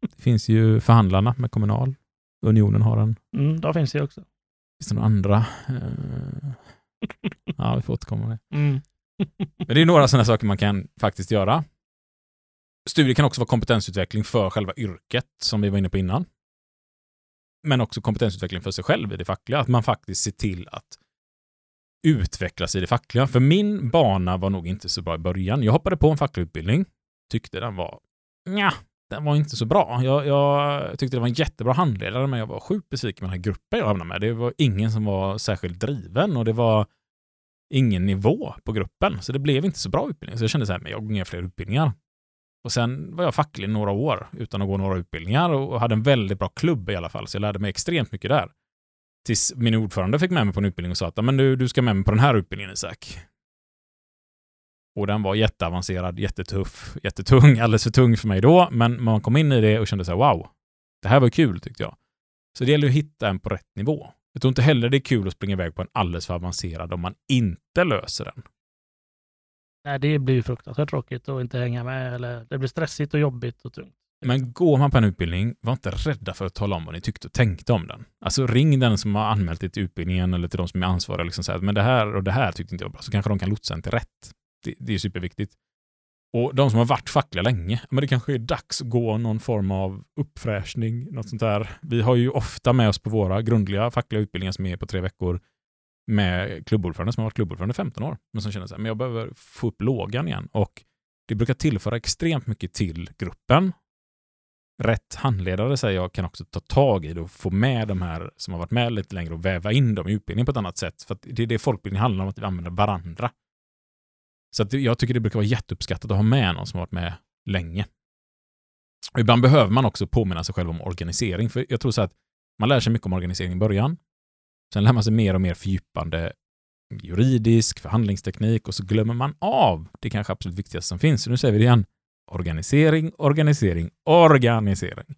Det finns ju Förhandlarna med Kommunal. Unionen har en. mm, de finns det också. Finns det några andra? Eh, Ja, vi får återkomma med det. Mm. Men det är några sådana saker man kan faktiskt göra. Studier kan också vara kompetensutveckling för själva yrket, som vi var inne på innan. Men också kompetensutveckling för sig själv i det fackliga. Att man faktiskt ser till att utvecklas i det fackliga. För min bana var nog inte så bra i början. Jag hoppade på en facklig utbildning. Tyckte den var... Nja, den var inte så bra. Jag, jag tyckte det var en jättebra handledare, men jag var sjukt besviken med den här gruppen jag hamnade med. Det var ingen som var särskilt driven och det var ingen nivå på gruppen. Så det blev inte så bra utbildning. Så jag kände så här, men jag går inga fler utbildningar. Och sen var jag facklig några år utan att gå några utbildningar och hade en väldigt bra klubb i alla fall. Så jag lärde mig extremt mycket där. Tills min ordförande fick med mig på en utbildning och sa att men du, du ska med mig på den här utbildningen Isak. Och den var jätteavancerad, jättetuff, jättetung, *laughs* alldeles för tung för mig då. Men man kom in i det och kände så här, wow, det här var kul tyckte jag. Så det gäller att hitta en på rätt nivå. Jag tror inte heller det är kul att springa iväg på en alldeles för avancerad om man inte löser den. Nej, det blir ju fruktansvärt tråkigt att inte hänga med. Eller det blir stressigt och jobbigt och tungt. Men går man på en utbildning, var inte rädda för att tala om vad ni tyckte och tänkte om den. Alltså ring den som har anmält dig till utbildningen eller till de som är ansvariga. Liksom säga, men det här och det här tyckte inte jag var bra. Så kanske de kan lotsa en till rätt. Det, det är superviktigt. Och de som har varit fackliga länge, men det kanske är dags att gå någon form av uppfräschning, något sånt där. Vi har ju ofta med oss på våra grundliga fackliga utbildningar som är på tre veckor med klubbordförande som har varit klubbordförande i 15 år, men som känner så här, men jag behöver få upp lågan igen. Och det brukar tillföra extremt mycket till gruppen. Rätt handledare säger jag kan också ta tag i det och få med de här som har varit med lite längre och väva in dem i utbildningen på ett annat sätt. För det är det folkbildning handlar om, att vi använder varandra. Så att jag tycker det brukar vara jätteuppskattat att ha med någon som har varit med länge. Och ibland behöver man också påminna sig själv om organisering, för jag tror så att man lär sig mycket om organisering i början. Sen lär man sig mer och mer fördjupande juridisk förhandlingsteknik och så glömmer man av det kanske absolut viktigaste som finns. Så nu säger vi det igen. Organisering, organisering, organisering.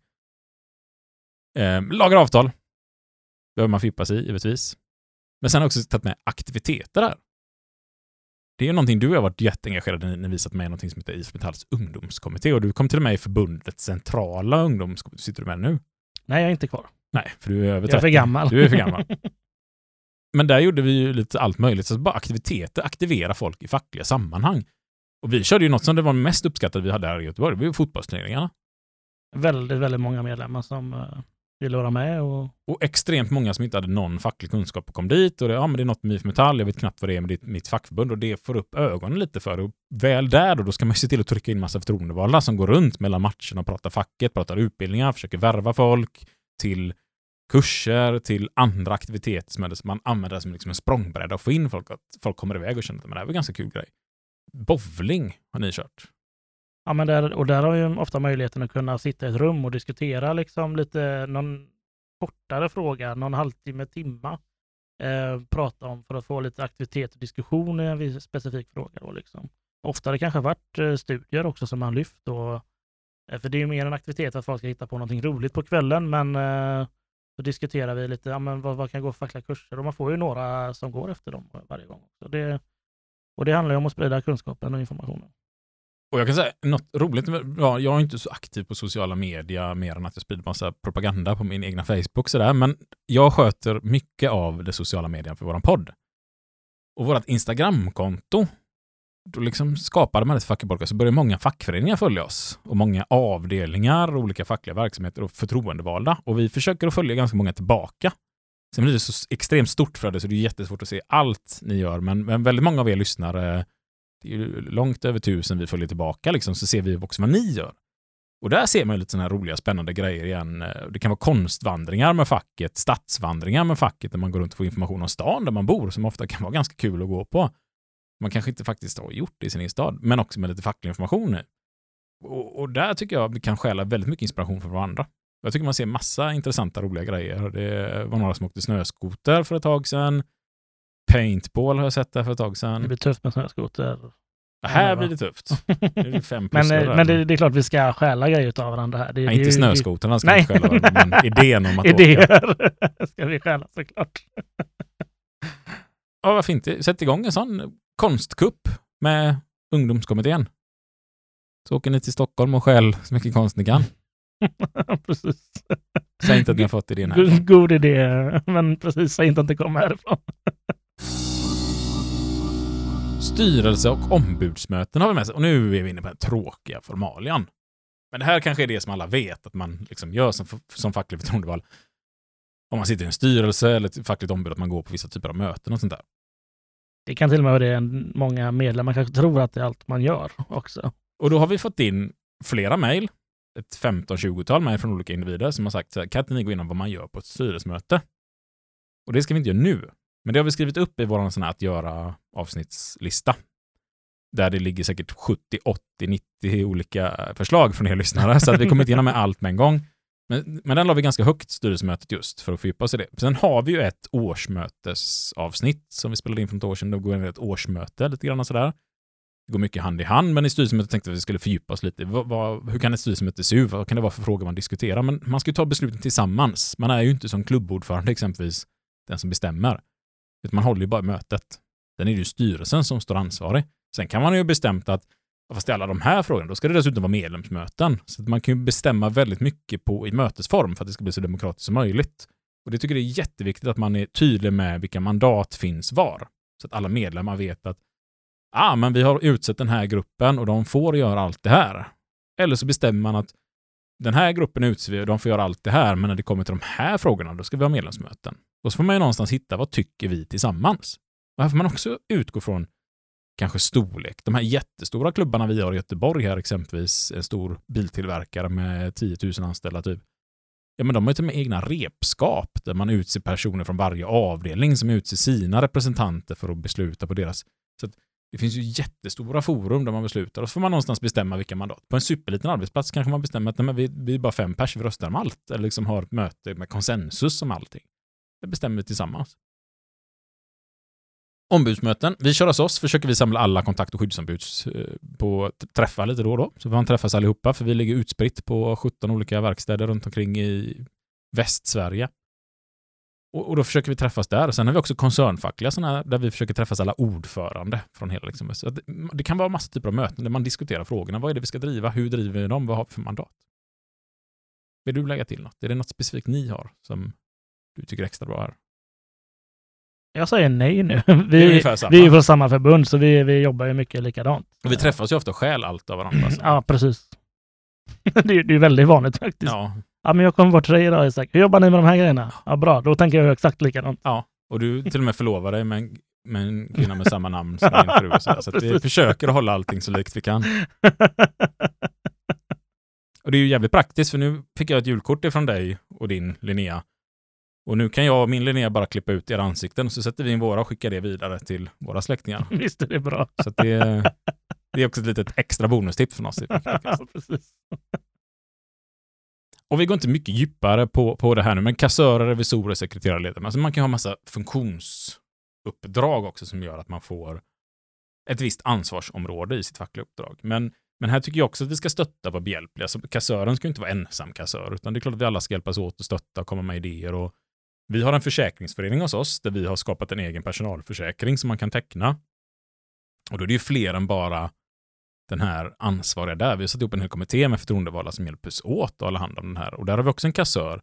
Eh, lagar avtal. behöver man fippa sig i, givetvis. Men sen har jag också tagit med aktiviteter där. Det är ju någonting du har varit jätteengagerad i när vi satt med i någonting som heter IF Metalls ungdomskommitté och du kom till och med i förbundets centrala ungdomskommitté. Sitter du med nu? Nej, jag är inte kvar. Nej, för du är över 30. Jag är för gammal. Du är för gammal. *laughs* Men där gjorde vi ju lite allt möjligt. Så bara aktiviteter, aktivera folk i fackliga sammanhang. Och vi körde ju något som det var mest uppskattade vi hade här i Göteborg. Det var ju fotbollsturneringarna. Väldigt, väldigt många medlemmar som uh, ville vara med. Och... och extremt många som inte hade någon facklig kunskap och kom dit. Och det, ja, men det är något med IF Metall, jag vet knappt vad det är, men det mitt fackförbund. Och det får upp ögonen lite för. Och väl där då, då ska man ju se till att trycka in massa förtroendevalda som går runt mellan matcherna och pratar facket, pratar utbildningar, försöker värva folk till kurser, till andra aktiviteter som man använder som liksom en språngbräda och få in folk, att folk kommer iväg och känner att det här var en ganska kul grej. Bowling har ni kört. Ja, men där, och där har ju ofta möjligheten att kunna sitta i ett rum och diskutera liksom lite någon kortare fråga, någon halvtimme, timma. Eh, prata om för att få lite aktivitet och diskussion i en viss specifik fråga. Då, liksom. Ofta har det kanske varit eh, studier också som man lyft. Och, eh, för det är ju mer en aktivitet att folk ska hitta på någonting roligt på kvällen, men eh, så diskuterar vi lite, ja, men vad, vad kan gå för fackliga kurser? Och man får ju några som går efter dem varje gång. Så Det, och det handlar ju om att sprida kunskapen och informationen. Och jag kan säga något roligt, ja, jag är inte så aktiv på sociala medier mer än att jag sprider massa propaganda på min egna Facebook sådär, men jag sköter mycket av det sociala medierna för våran podd. Och vårt Instagramkonto, då liksom skapade man ett fackfolk så började många fackföreningar följa oss och många avdelningar, olika fackliga verksamheter och förtroendevalda. Och vi försöker att följa ganska många tillbaka. Sen blir det så extremt stort för det så det är jättesvårt att se allt ni gör, men, men väldigt många av er lyssnare det är ju långt över tusen vi följer tillbaka, liksom, så ser vi också vad ni gör. Och där ser man lite sådana här roliga, spännande grejer igen. Eh, det kan vara konstvandringar med facket, stadsvandringar med facket, där man går runt och får information om stan där man bor, som ofta kan vara ganska kul att gå på. Man kanske inte faktiskt har gjort det i sin egen stad, men också med lite facklig information. Och, och där tycker jag vi kan stjäla väldigt mycket inspiration från varandra. Jag tycker man ser massa intressanta, roliga grejer. Det var några som åkte snöskoter för ett tag sedan. Paintball har jag sett där för ett tag sedan. Det blir tufft med snöskoter. Ja, här blir det tufft. *laughs* Det är fem men där. men det, det, är klart vi ska stjäla grejer av varandra här. Det, ja, det, inte snöskotrarna ska vi inte stjäla varandra, men *laughs* idén om att Idéer åka. *laughs* ska vi stjäla såklart. ja, vad fint. Sätt igång en sån konstkupp med ungdomskommittén. Så åker ni till Stockholm och stjäl så mycket konst ni kan. *laughs* precis. Säg inte att ni har fått idén här. God idé, men precis, säg inte att det kommer härifrån. Styrelse och ombudsmöten har vi med sig. Och nu är vi inne på den tråkiga formalian. Men det här kanske är det som alla vet att man liksom gör som, som facklig förtroendevald. Om man sitter i en styrelse eller ett fackligt ombud, att man går på vissa typer av möten och sånt där. Det kan till och med vara det många medlemmar kanske tror att det är allt man gör också. Och då har vi fått in flera mejl, ett 15-20-tal med från olika individer som har sagt så här, kan inte ni gå igenom vad man gör på ett styrelsemöte? Och det ska vi inte göra nu. Men det har vi skrivit upp i vår sån här att göra avsnittslista. Där det ligger säkert 70, 80, 90 olika eh, förslag från er lyssnare. Så att vi kommer inte igenom med allt med en gång. Men, men den la vi ganska högt, styrelsemötet, just för att fördjupa oss i det. Sen har vi ju ett årsmötesavsnitt som vi spelade in för ett år sedan. Då går vi ett årsmöte lite grann sådär. Det går mycket hand i hand, men i styrelsemötet tänkte vi att vi skulle fördjupa oss lite. Vad, vad, hur kan ett styrelsemöte se ut? Vad kan det vara för frågor man diskuterar? Men man ska ju ta besluten tillsammans. Man är ju inte som klubbordförande exempelvis den som bestämmer. Utan man håller ju bara mötet. Sen är det ju styrelsen som står ansvarig. Sen kan man ju bestämt att fast i alla de här frågorna, då ska det dessutom vara medlemsmöten. Så att man kan ju bestämma väldigt mycket på, i mötesform för att det ska bli så demokratiskt som möjligt. Och det tycker jag är jätteviktigt att man är tydlig med vilka mandat finns var. Så att alla medlemmar vet att ah, men vi har utsett den här gruppen och de får göra allt det här. Eller så bestämmer man att den här gruppen utser vi och de får göra allt det här, men när det kommer till de här frågorna, då ska vi ha medlemsmöten. Och så får man ju någonstans hitta vad tycker vi tillsammans. Och här får man också utgå från kanske storlek. De här jättestora klubbarna vi har i Göteborg här exempelvis, en stor biltillverkare med 10 000 anställda typ. Ja, men de har ju till och med egna repskap där man utser personer från varje avdelning som utser sina representanter för att besluta på deras. Så det finns ju jättestora forum där man beslutar och så får man någonstans bestämma vilka mandat. På en superliten arbetsplats kanske man bestämmer att nej, men vi, vi är bara fem pers, vi röstar om allt. Eller liksom har ett möte med konsensus om allting. Det bestämmer vi tillsammans. Ombudsmöten. Vi kör hos oss, försöker vi samla alla kontakt och skyddsombud eh, på träffar lite då och då. Så man träffas allihopa, för vi ligger utspritt på 17 olika verkstäder runt omkring i Västsverige. Och, och då försöker vi träffas där. Sen har vi också koncernfackliga sådana där vi försöker träffas alla ordförande från hela liksom. Så det, det, kan vara massa typer av möten där man diskuterar frågorna. Vad är det vi ska driva? Hur driver vi dem? Vad har vi för mandat? Vill du lägga till något? Är det något specifikt ni har som du tycker är extra bra här? Jag säger nej nu. *laughs* är Vi, samma. vi är från samma förbund, så vi, vi jobbar ju mycket likadant. Och vi träffas ju ofta och stjäl allt av varandra. Ja, precis. *laughs* det, är, det är väldigt vanligt faktiskt. Ja. Ja. men jag kommer bort till dig idag Isak. Hur jobbar ni med de här grejerna? Ja, bra. Då tänker jag exakt likadant. Ja, och du till och med förlovar dig med en, med en kvinna med samma namn som din fru. och Så, så vi *laughs* försöker hålla allting så likt vi kan. *laughs* Och det är ju jävligt praktiskt, för nu fick jag ett julkort ifrån dig och din Linnea. Och nu kan jag och min Linnea bara klippa ut era ansikten, så sätter vi in våra och skickar det vidare till våra släktingar. *laughs* Visst är det bra. Så det, det är också ett litet extra bonustips från oss. ja, precis. Och vi går inte mycket djupare på, på det här nu, men kassörer, revisorer, sekreterare, ledare. Alltså man kan ha massa funktionsuppdrag också som gör att man får ett visst ansvarsområde i sitt fackliga uppdrag. Men, men här tycker jag också att vi ska stötta och vara behjälpliga. Så kassören ska ju inte vara ensam kassör, utan det är klart att vi alla ska hjälpas åt och stötta och komma med idéer. Och vi har en försäkringsförening hos oss där vi har skapat en egen personalförsäkring som man kan teckna. Och då är det ju fler än bara den här ansvariga där. Vi har satt ihop en hel kommitté med förtroendevalda som hjälper oss åt att hålla hand om den här. Och där har vi också en kassör.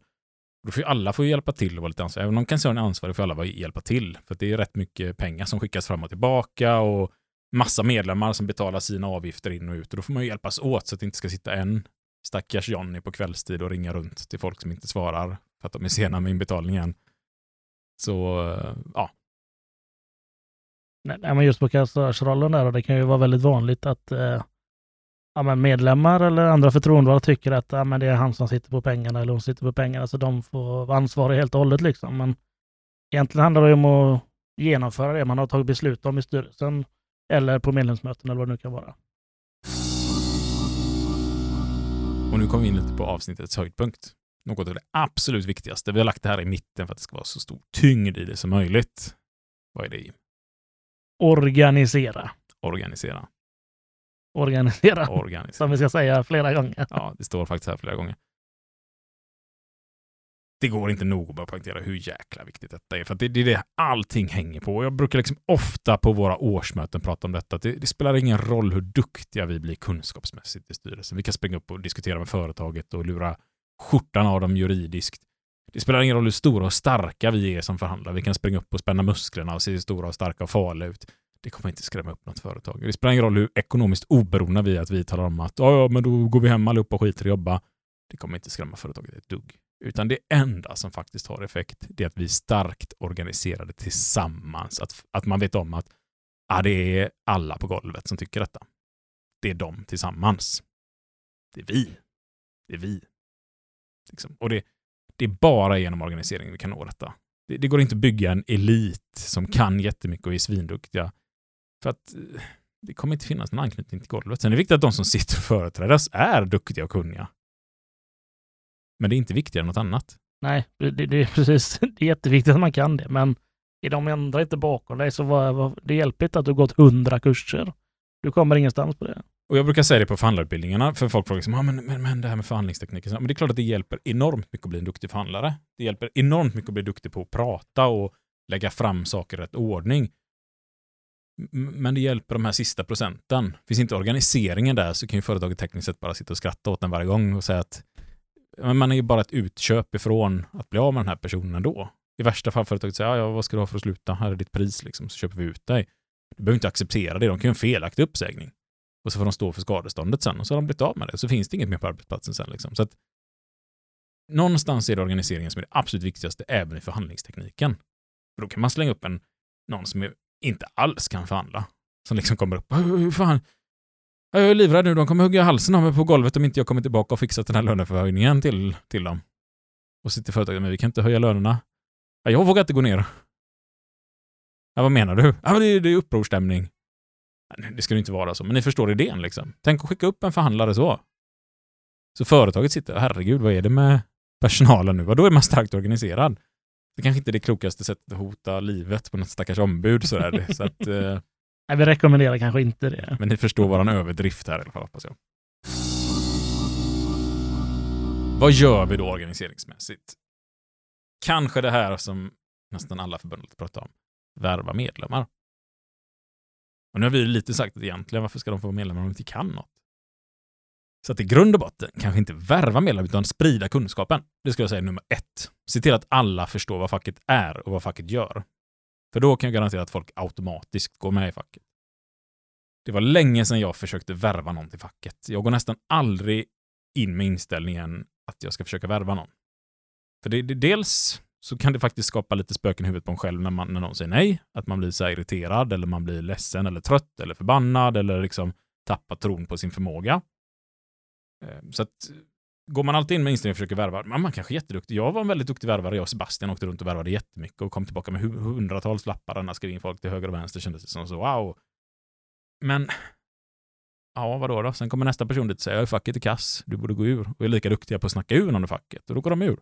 Då får ju alla får hjälpa till och vara lite ansvariga. Även om kassören är ansvarig får alla hjälpa till. För det är rätt mycket pengar som skickas fram och tillbaka och massa medlemmar som betalar sina avgifter in och ut. Och då får man ju hjälpas åt så att det inte ska sitta en stackars Johnny på kvällstid och ringa runt till folk som inte svarar för att de är sena med inbetalningen. Så eh, ja, nej, men just på kassörsrollen där, och det kan ju vara väldigt vanligt att eh, ja, men medlemmar eller andra förtroendevalda tycker att ja, men det är han som sitter på pengarna eller hon sitter på pengarna, så de får vara ansvariga helt och hållet. Liksom. Men egentligen handlar det om att genomföra det man har tagit beslut om i styrelsen eller på medlemsmöten eller vad det nu kan vara. Och nu kommer vi in lite på avsnittets höjdpunkt. Något av det absolut viktigaste. Vi har lagt det här i mitten för att det ska vara så stor tyngd i det som möjligt. Vad är det? Organisera. Organisera. Organisera, *laughs* Organisera. som vi ska säga flera gånger. Ja, det står faktiskt här flera gånger. Det går inte nog att bara poängtera hur jäkla viktigt detta är, för det, det är det allting hänger på. Jag brukar liksom ofta på våra årsmöten prata om detta. att Det, det spelar ingen roll hur duktiga vi blir kunskapsmässigt i styrelsen. Vi kan springa upp och diskutera med företaget och lura skjortan av dem juridiskt. Det spelar ingen roll hur stora och starka vi är som förhandlare. Vi kan springa upp och spänna musklerna och se stora och starka och farliga ut. det kommer inte skrämma upp något företag. Det spelar ingen roll hur ekonomiskt oberoende vi är att vi talar om att ja, ja, men då går vi hem allihopa och skiter i att jobba. Det kommer inte skrämma företaget ett dugg. Utan det enda som faktiskt har effekt, det är att vi är starkt organiserade tillsammans. Att, att man vet om att ja, det är alla på golvet som tycker detta. Det är de tillsammans. Det är vi. Det är vi. Liksom. Och det, det är bara genom organisering vi kan nå detta. Det, det går inte att bygga en elit som kan jättemycket och är svinduktiga. För att eh, det kommer inte finnas någon anknytning till golvet. Sen är det viktigt att de som sitter och företrädas är duktiga och kunniga. Men det är inte viktigare än något annat. Nej, det, det, det är precis. *laughs* Det är jätteviktigt att man kan det, men är de andra inte bakom dig så var, var, det hjälper inte att du gått hundra kurser. Du kommer ingenstans på det. Och jag brukar säga det på förhandlarutbildningarna, för folk frågar liksom, ah, men, men, men det här med förhandlingstekniken, Men det är klart att det hjälper enormt mycket att bli en duktig förhandlare. Det hjälper enormt mycket att bli duktig på att prata och lägga fram saker i rätt ordning. Men det hjälper de här sista procenten. Finns inte organiseringen där så kan ju företaget tekniskt sett bara sitta och skratta åt den varje gång och säga att man är ju bara ett utköp ifrån att bli av med den här personen då. I värsta fall företaget säger, ja, ja, vad ska du ha för att sluta? Här är ditt pris, liksom, så köper vi ut dig. Du behöver inte acceptera det, de kan ju ha en felaktig uppsägning. Och så får de stå för skadeståndet sen och så har de blivit av med det. Så finns det inget mer på arbetsplatsen sen. Liksom. Så att, någonstans är det organiseringen som är det absolut viktigaste även i förhandlingstekniken. För då kan man slänga upp en, någon som inte alls kan förhandla. Som liksom kommer upp, hur fan, jag är livrädd nu, de kommer hugga halsen av mig på golvet om inte jag kommer tillbaka och fixat den här löneförhöjningen till, till dem. Och sitter företaget men vi kan inte höja lönerna. Jag vågar inte gå ner. Ja, vad menar du? Ja, men det, är- det är upprorstämning. Det ska ju inte vara så, men ni förstår idén liksom. Tänk att skicka upp en förhandlare så. Så företaget sitter, herregud, vad är det med personalen nu? Då är man starkt organiserad. Det kanske inte är det klokaste sättet att hota livet på något stackars ombud sådär. så att, eh, *laughs* Nej, vi rekommenderar kanske inte det. men ni förstår våran överdrift här i alla fall, hoppas jag. Vad gör vi då organiseringsmässigt? Kanske det här som nästan alla förbund pratar om. Värva medlemmar. Och nu har vi lite sagt att egentligen, varför ska de få vara medlemmar om de inte kan något? Så att i grund och botten, kanske inte värva medlemmar, utan sprida kunskapen. Det skulle jag säga är nummer ett. Se till att alla förstår vad facket är och vad facket gör. För då kan jag garantera att folk automatiskt går med i facket. Det var länge sedan jag försökte värva någon till facket. Jag går nästan aldrig in med inställningen att jag ska försöka värva någon. För det, det, dels så kan det faktiskt skapa lite spöken i huvudet på en själv när, man, när någon säger nej. Att man blir så här irriterad eller man blir ledsen eller trött eller förbannad eller liksom tappar tron på sin förmåga. Ehm, så att går man alltid in med inställningen och försöker värva, man, man kanske är jätteduktig. Jag var en väldigt duktig värvare. Jag och Sebastian åkte runt och värvade jättemycket och kom tillbaka med hundratals lappar. Annars skrev in folk till höger och vänster. Kändes det som så, wow. Men, ja, vadå då? Sen kommer nästa person dit och säger, jag är facket i kass, du borde gå ur. Och är lika duktiga på att snacka ur någon i facket. Och då går de ur.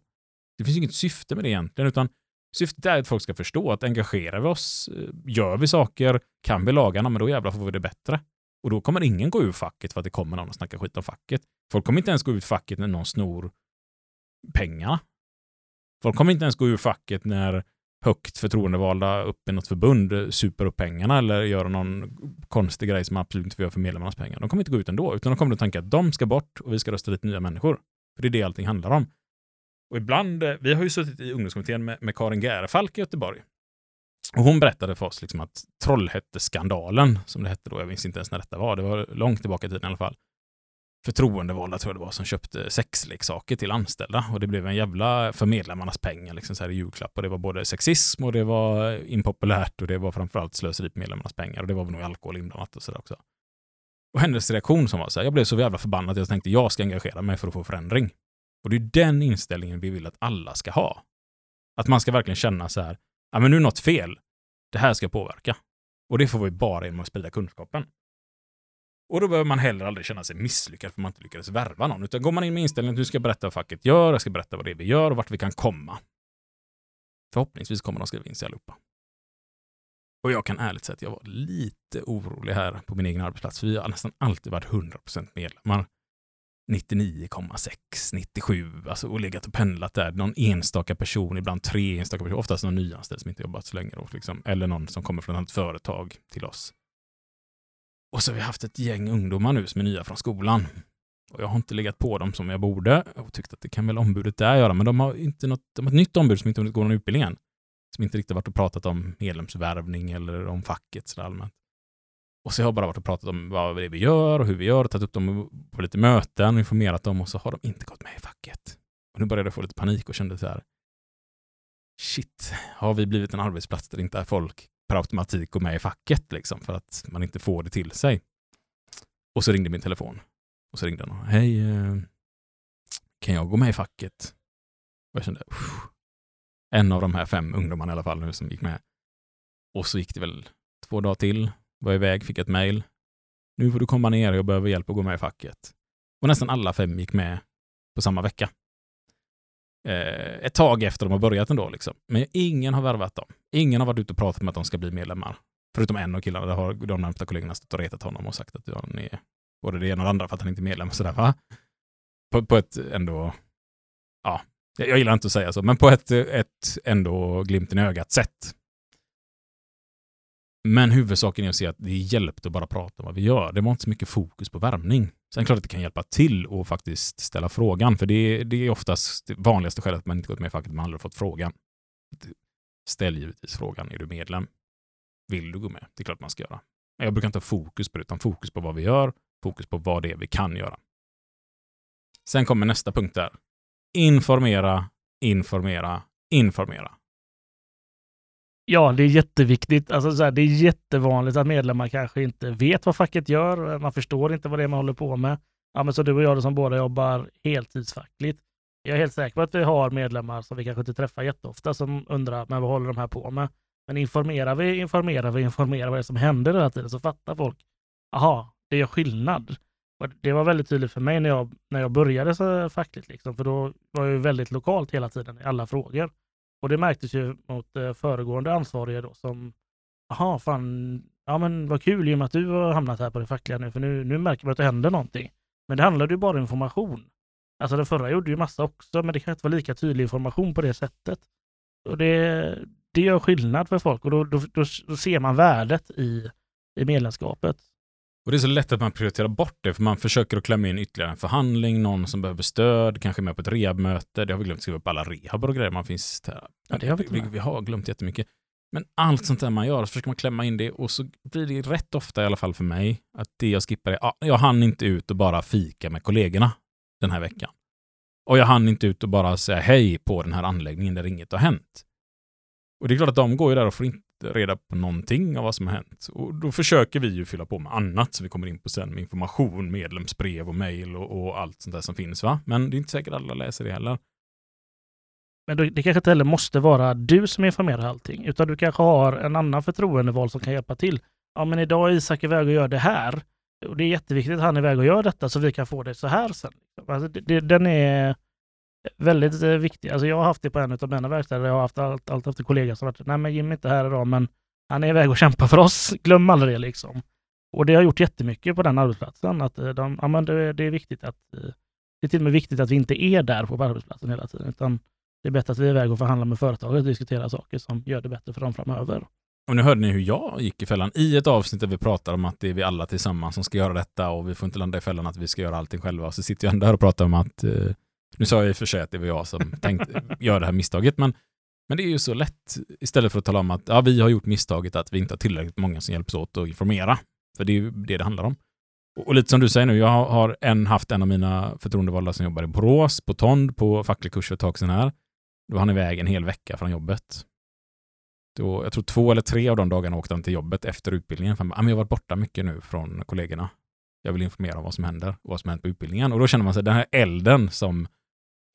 Det finns ju inget syfte med det egentligen, utan syftet är att folk ska förstå att engagerar vi oss, eh, gör vi saker, kan vi lagarna, men då jävlar får vi det bättre. Och då kommer ingen gå ur facket för att det kommer någon och snackar skit om facket. Folk kommer inte ens gå ur facket när någon snor pengarna. Folk kommer inte ens gå ur facket när högt förtroendevalda upp i något förbund eh, super upp pengarna eller gör någon konstig grej som man absolut inte får göra för medlemmarnas pengar. De kommer inte gå ut ändå, utan de kommer att tänka att de ska bort och vi ska rösta dit nya människor. För det är det allting handlar om. Och ibland, eh, vi har ju suttit i ungdomskommittén med, med Karin Gärefalk i Göteborg. Och hon berättade för oss liksom att Trollhätteskandalen, som det hette då, jag minns inte ens när detta var, det var långt tillbaka i tiden i alla fall. Förtroendevalda tror jag det var som köpte sexleksaker till anställda och det blev en jävla för medlemmarnas pengar liksom så här i julklapp och det var både sexism och det var impopulärt och det var framförallt slöseri på medlemmarnas pengar och det var nog alkohol inblandat och sådär också. Och hennes reaktion som var så här, jag blev så jävla förbannad att jag tänkte jag ska engagera mig för att få förändring. Och det är den inställningen vi vill att alla ska ha. Att man ska verkligen känna så här, ja men nu är något fel. Det här ska påverka. Och det får vi bara genom att sprida kunskapen. Och då behöver man heller aldrig känna sig misslyckad för man inte lyckades värva någon. Utan går man in med inställningen att nu ska jag berätta vad facket gör, jag ska berätta vad det är vi gör och vart vi kan komma. Förhoppningsvis kommer de skriva in sig allihopa. Och jag kan ärligt säga att jag var lite orolig här på min egen arbetsplats. För vi har nästan alltid varit 100% medlemmar. 99,6, 97, alltså och legat och pendlat där. Någon enstaka person, ibland tre enstaka personer, oftast någon nyanställd som inte jobbat så länge. Då, liksom. Eller någon som kommer från ett företag till oss. Och så har vi haft ett gäng ungdomar nu som är nya från skolan. Och jag har inte legat på dem som jag borde och tyckt att det kan väl ombudet där göra, men de har inte något, de har ett nytt ombud som inte hunnit gå någon utbildning än. Som inte riktigt varit och pratat om medlemsvärvning eller om facket så allmänt. Och så har jag bara varit och pratat om vad det är vi gör och hur vi gör, tagit upp dem på lite möten, informerat dem och så har de inte gått med i facket. Och nu började jag få lite panik och kände så här, shit, har vi blivit en arbetsplats där inte folk per automatik går med i facket liksom för att man inte får det till sig? Och så ringde min telefon. Och så ringde han. Hej, eh, kan jag gå med i facket? Och jag kände, "Uff." en av de här fem ungdomarna i alla fall nu som gick med. Och så gick det väl två dagar till, var iväg, fick ett mejl. Nu får du komma ner, jag behöver hjälp att gå med i facket. Och nästan alla fem gick med på samma vecka. Eh, ett tag efter de har börjat ändå. Liksom. Men ingen har värvat dem. Ingen har varit ute och pratat med att de ska bli medlemmar. Förutom en av killarna, där har de närmsta kollegorna stått och retat honom och sagt att ja, han är både det ena och det andra för att han inte är medlem. Och sådär, va? På, på ett ändå, ja, jag, jag gillar inte att säga så, men på ett, ett ändå glimten i ögat sätt. Men huvudsaken är att se att det hjälpte att bara prata om vad vi gör. Det var inte så mycket fokus på värmning. Sen klart att det kan hjälpa till och faktiskt ställa frågan, för det, är- det är oftast det vanligaste skälet att man inte gått med i facket, man aldrig fått frågan. Ställ givetvis frågan, är du medlem? Vill du gå med? Det är klart man ska göra. Men jag brukar inte ha fokus på det, utan fokus på vad vi gör, fokus på vad det är vi kan göra. Sen kommer nästa punkt där. Informera, informera, informera. Ja, det är jätteviktigt. Alltså, så här, det är jättevanligt att medlemmar kanske inte vet vad facket gör. Man förstår inte vad det är man håller på med. Ja, men så du och jag då som båda jobbar heltidsfackligt. Jag är helt säker på att vi har medlemmar som vi kanske inte träffar jätteofta som undrar, men vad håller de här på med? Men informerar vi, informerar vi, informerar vad det är som händer hela tiden så fattar folk. Aha, det gör skillnad. Och det var väldigt tydligt för mig när jag, när jag började så fackligt, liksom, för då var jag väldigt lokalt hela tiden i alla frågor. Och det märktes ju mot eh, föregående ansvariga då som, jaha, fan, ja men vad kul ju med att du har hamnat här på det fackliga nu, för nu, nu märker man att det händer någonting. Men det handlade ju bara om information. Alltså den förra gjorde ju massa också, men det kan inte vara lika tydlig information på det sättet. Och det, det gör skillnad för folk och då, då, då, då ser man värdet i, i medlemskapet. Och det är så lätt att man prioriterar bort det, för man försöker att klämma in ytterligare en förhandling, någon som behöver stöd, kanske med på ett rehabmöte. Det har vi glömt skriva upp alla rehaber och grejer. Man finns där. Ja, det har vi vi, vi har glömt jättemycket. Men allt sånt där man gör, så försöker man klämma in det och så blir det rätt ofta i alla fall för mig att det jag skippar är, ja, jag hann inte ut och bara fika med kollegorna den här veckan. Och jag hann inte ut och bara säga hej på den här anläggningen där inget har hänt. Och det är klart att de går ju där och får inte reda på någonting av vad som har hänt. Och då försöker vi ju fylla på med annat som vi kommer in på sen med information, medlemsbrev och mejl och, och allt sånt där som finns. va? Men det är inte säkert alla läser det heller. Men det kanske inte heller måste vara du som informerar allting, utan du kanske har en annan förtroendevald som kan hjälpa till. Ja, men idag är Isak iväg och gör det här. Och det är jätteviktigt att han är iväg och gör detta så vi kan få det så här sen. Alltså, det, det, den är väldigt eh, viktig. Alltså, jag har haft det på en av mina verkstäder. Jag har haft allt, allt efter kollegor som varit, nej men Jim är inte här idag, men han är iväg och kämpar för oss. *laughs* Glöm aldrig det liksom. Och det har gjort jättemycket på den arbetsplatsen. Att eh, de, ja, men det, det är viktigt att eh, det är till och med viktigt att vi inte är där på arbetsplatsen hela tiden, utan det är bättre att vi är iväg och förhandlar med företaget och diskuterar saker som gör det bättre för dem framöver. Och nu hörde ni hur jag gick i fällan i ett avsnitt där vi pratar om att det är vi alla tillsammans som ska göra detta och vi får inte landa i fällan att vi ska göra allting själva. Och så sitter jag ändå här och pratar om att, eh, nu sa jag i och för sig att det var jag som *laughs* tänkte göra det här misstaget, men, men det är ju så lätt istället för att tala om att ja, vi har gjort misstaget att vi inte har tillräckligt många som hjälps åt att informera. För det är ju det det handlar om. Och, och lite som du säger nu, jag har- en, haft en av mina förtroendevalda som jobbar i Borås, på Tond, på facklig kurs för ett tag sedan här. Då var han iväg en hel vecka från jobbet. Då, jag tror två eller tre av de dagarna åkte han till jobbet efter utbildningen. För han bara, "Ah, jag har varit borta mycket nu från kollegorna. Jag vill informera om vad som händer och vad som hänt på utbildningen. Och då känner man sig den här elden som,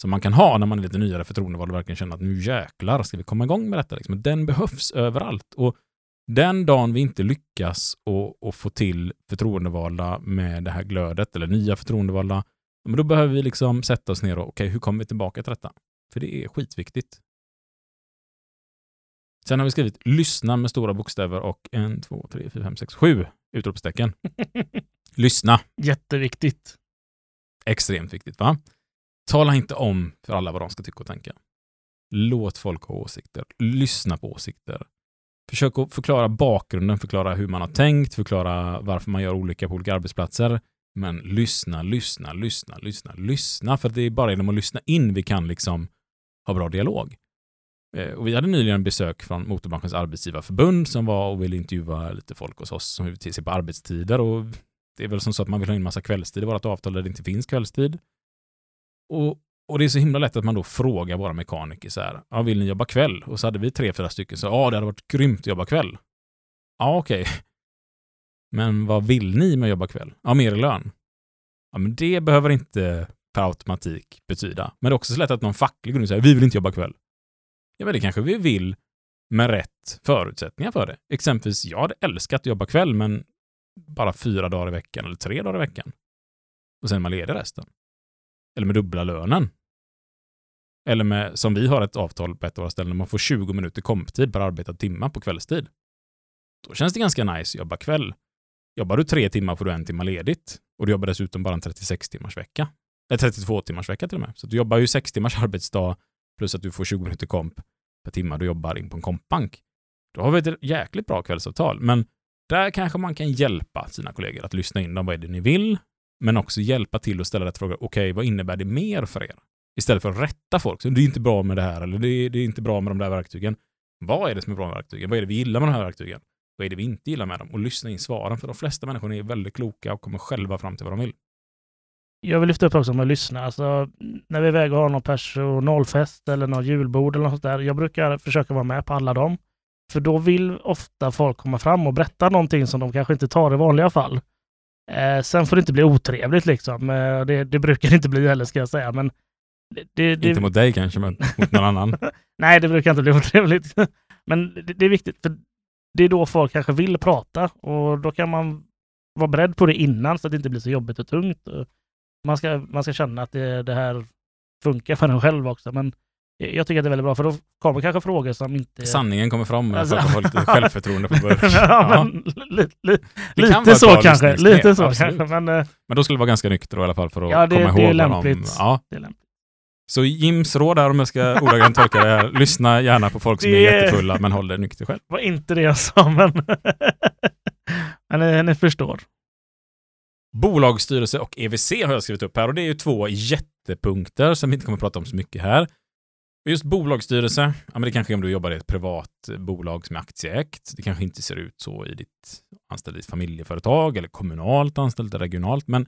som man kan ha när man är lite nyare förtroendevald och verkligen känner att nu jäklar ska vi komma igång med detta. Liksom. Den behövs överallt. Och den dagen vi inte lyckas och, och få till förtroendevalda med det här glödet, eller nya förtroendevalda, men då behöver vi liksom sätta oss ner och okej, hur kommer vi tillbaka till detta? För det är skitviktigt. Sen har vi skrivit lyssna med stora bokstäver och en, två, tre, fyra, fem, sex, sju utropstecken. *laughs* lyssna. Jätteviktigt. Extremt viktigt, va? Tala inte om för alla vad de ska tycka och tänka. Låt folk ha åsikter. Lyssna på åsikter. Försök att förklara bakgrunden, förklara hur man har tänkt, förklara varför man gör olika på olika arbetsplatser. Men lyssna, lyssna, lyssna, lyssna, lyssna. För det är bara genom att lyssna in vi kan liksom ha bra dialog. Eh, och vi hade nyligen besök från Motorbranschens arbetsgivarförbund som var och ville intervjua lite folk hos oss som vill se på arbetstider. Och det är väl som så att man vill ha in massa kvällstid i vårt avtal där det inte finns kvällstid. Och, och det är så himla lätt att man då frågar våra mekaniker så här, ja, vill ni jobba kväll? Och så hade vi tre, fyra stycken, så ja, det hade varit grymt att jobba kväll. Ja, okej. *laughs* Men vad vill ni med att jobba kväll? Ja, mer i lön. Ja, men det behöver inte per automatik betyda. Men det är också så lätt att någon facklig går och säger vi vill inte jobba kväll. Ja, men det kanske vi vill med rätt förutsättningar för det. Exempelvis, jag hade älskat att jobba kväll, men bara fyra dagar i veckan eller tre dagar i veckan. Och sen är man ledig resten. Eller med dubbla lönen. Eller med, som vi har ett avtal på ett av våra ställen, där man får 20 minuter komptid per arbetad timma på kvällstid. Då känns det ganska nice att jobba kväll. Jobbar du tre timmar får du en timme ledigt. Och du jobbar dessutom bara en 36 timmars vecka. Eller 32 timmars vecka till och med. Så du jobbar ju 6 timmars *laughs* arbetsdag plus att du får 20 minuter komp per timme du jobbar in på en kompbank. Då har vi ett jäkligt bra kvällsavtal. Men där kanske man kan hjälpa sina kollegor att lyssna in dem. Vad är det ni vill? Men också hjälpa till att ställa rätt fråga. Okej, vad innebär det mer för er? Istället för att rätta folk. Så det är inte bra med det här eller det är, det är inte bra med de där verktygen. Vad är det som är bra med verktygen? Vad är det vi gillar med de här verktygen? Vad är det vi inte gillar med dem? Och lyssna in svaren. För de flesta människor är väldigt kloka och kommer själva fram till vad de vill. Jag vill lyfta upp också med att lyssna. Alltså, när vi är iväg och har någon personalfest eller någon julbord eller något sånt där. Jag brukar försöka vara med på alla dem. För då vill ofta folk komma fram och berätta någonting som de kanske inte tar i vanliga fall. Eh, sen får det inte bli otrevligt liksom. Eh, det, det brukar det *laughs* inte bli heller ska jag säga. Men det, det, Inte mot dig kanske, men mot någon annan. *laughs* Nej, det brukar inte bli *laughs* otrevligt. Men det, är viktigt, för det är då folk kanske vill prata och då kan man vara beredd på det innan så att det inte blir så jobbigt och tungt. Man ska, man ska känna att det, det här funkar för en själv också. Men jag tycker att det är väldigt bra, för då kommer kanske frågor som inte... Sanningen kommer fram när Alltså- folk får lite självförtroende på början. *laughs* ja, men, li, li, lite så kanske. Lite så kanske. Men eh, Men då skulle det vara ganska nykter i alla fall för att Ja, det- komma det är ihåg de... lämpligt. Ja. det är lämpligt. Så Jims råd där, om jag ska ordagrant tolka det här, *laughs* lyssna gärna på folk som är jättefulla, men håll dig nykter själv. Det var inte det jag sa, men... *laughs* men ni, ni förstår. Bolagsstyrelse och EVC har jag skrivit upp här och det är ju två jättepunkter som vi inte kommer att prata om så mycket här. Just bolagsstyrelse, ja men det kanske är om du jobbar i ett privat eh, bolag som är aktieägt. Det kanske inte ser ut så i ditt anställda familjeföretag eller kommunalt anställt eller regionalt. Men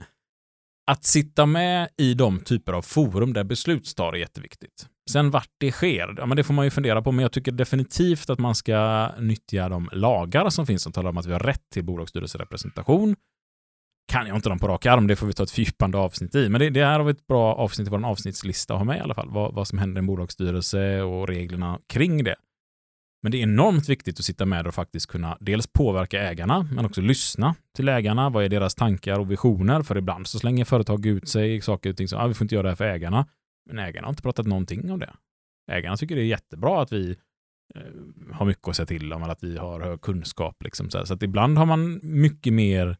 att sitta med i de typer av forum där beslut tar är jätteviktigt. Sen vart det sker, ja men det får man ju fundera på, men jag tycker definitivt att man ska nyttja de lagar som finns som talar om att vi har rätt till bolagsstyrelserepresentation kan jag inte dem på rak arm, det får vi ta ett fördjupande avsnitt i. Men det, det här har vi ett bra avsnitt i vår avsnittslista att ha med i alla fall. Vad, vad som händer i en bolagsstyrelse och reglerna kring det. Men det är enormt viktigt att sitta med och faktiskt kunna dels påverka ägarna, men också lyssna till ägarna. Vad är deras tankar och visioner? För ibland så slänger företag ut sig saker och ting som ah, vi får inte göra det här för ägarna. Men ägarna har inte pratat någonting om det. Ägarna tycker det är jättebra att vi eh, har mycket att säga till om, eller att vi har hög kunskap. Liksom, så här. så att ibland har man mycket mer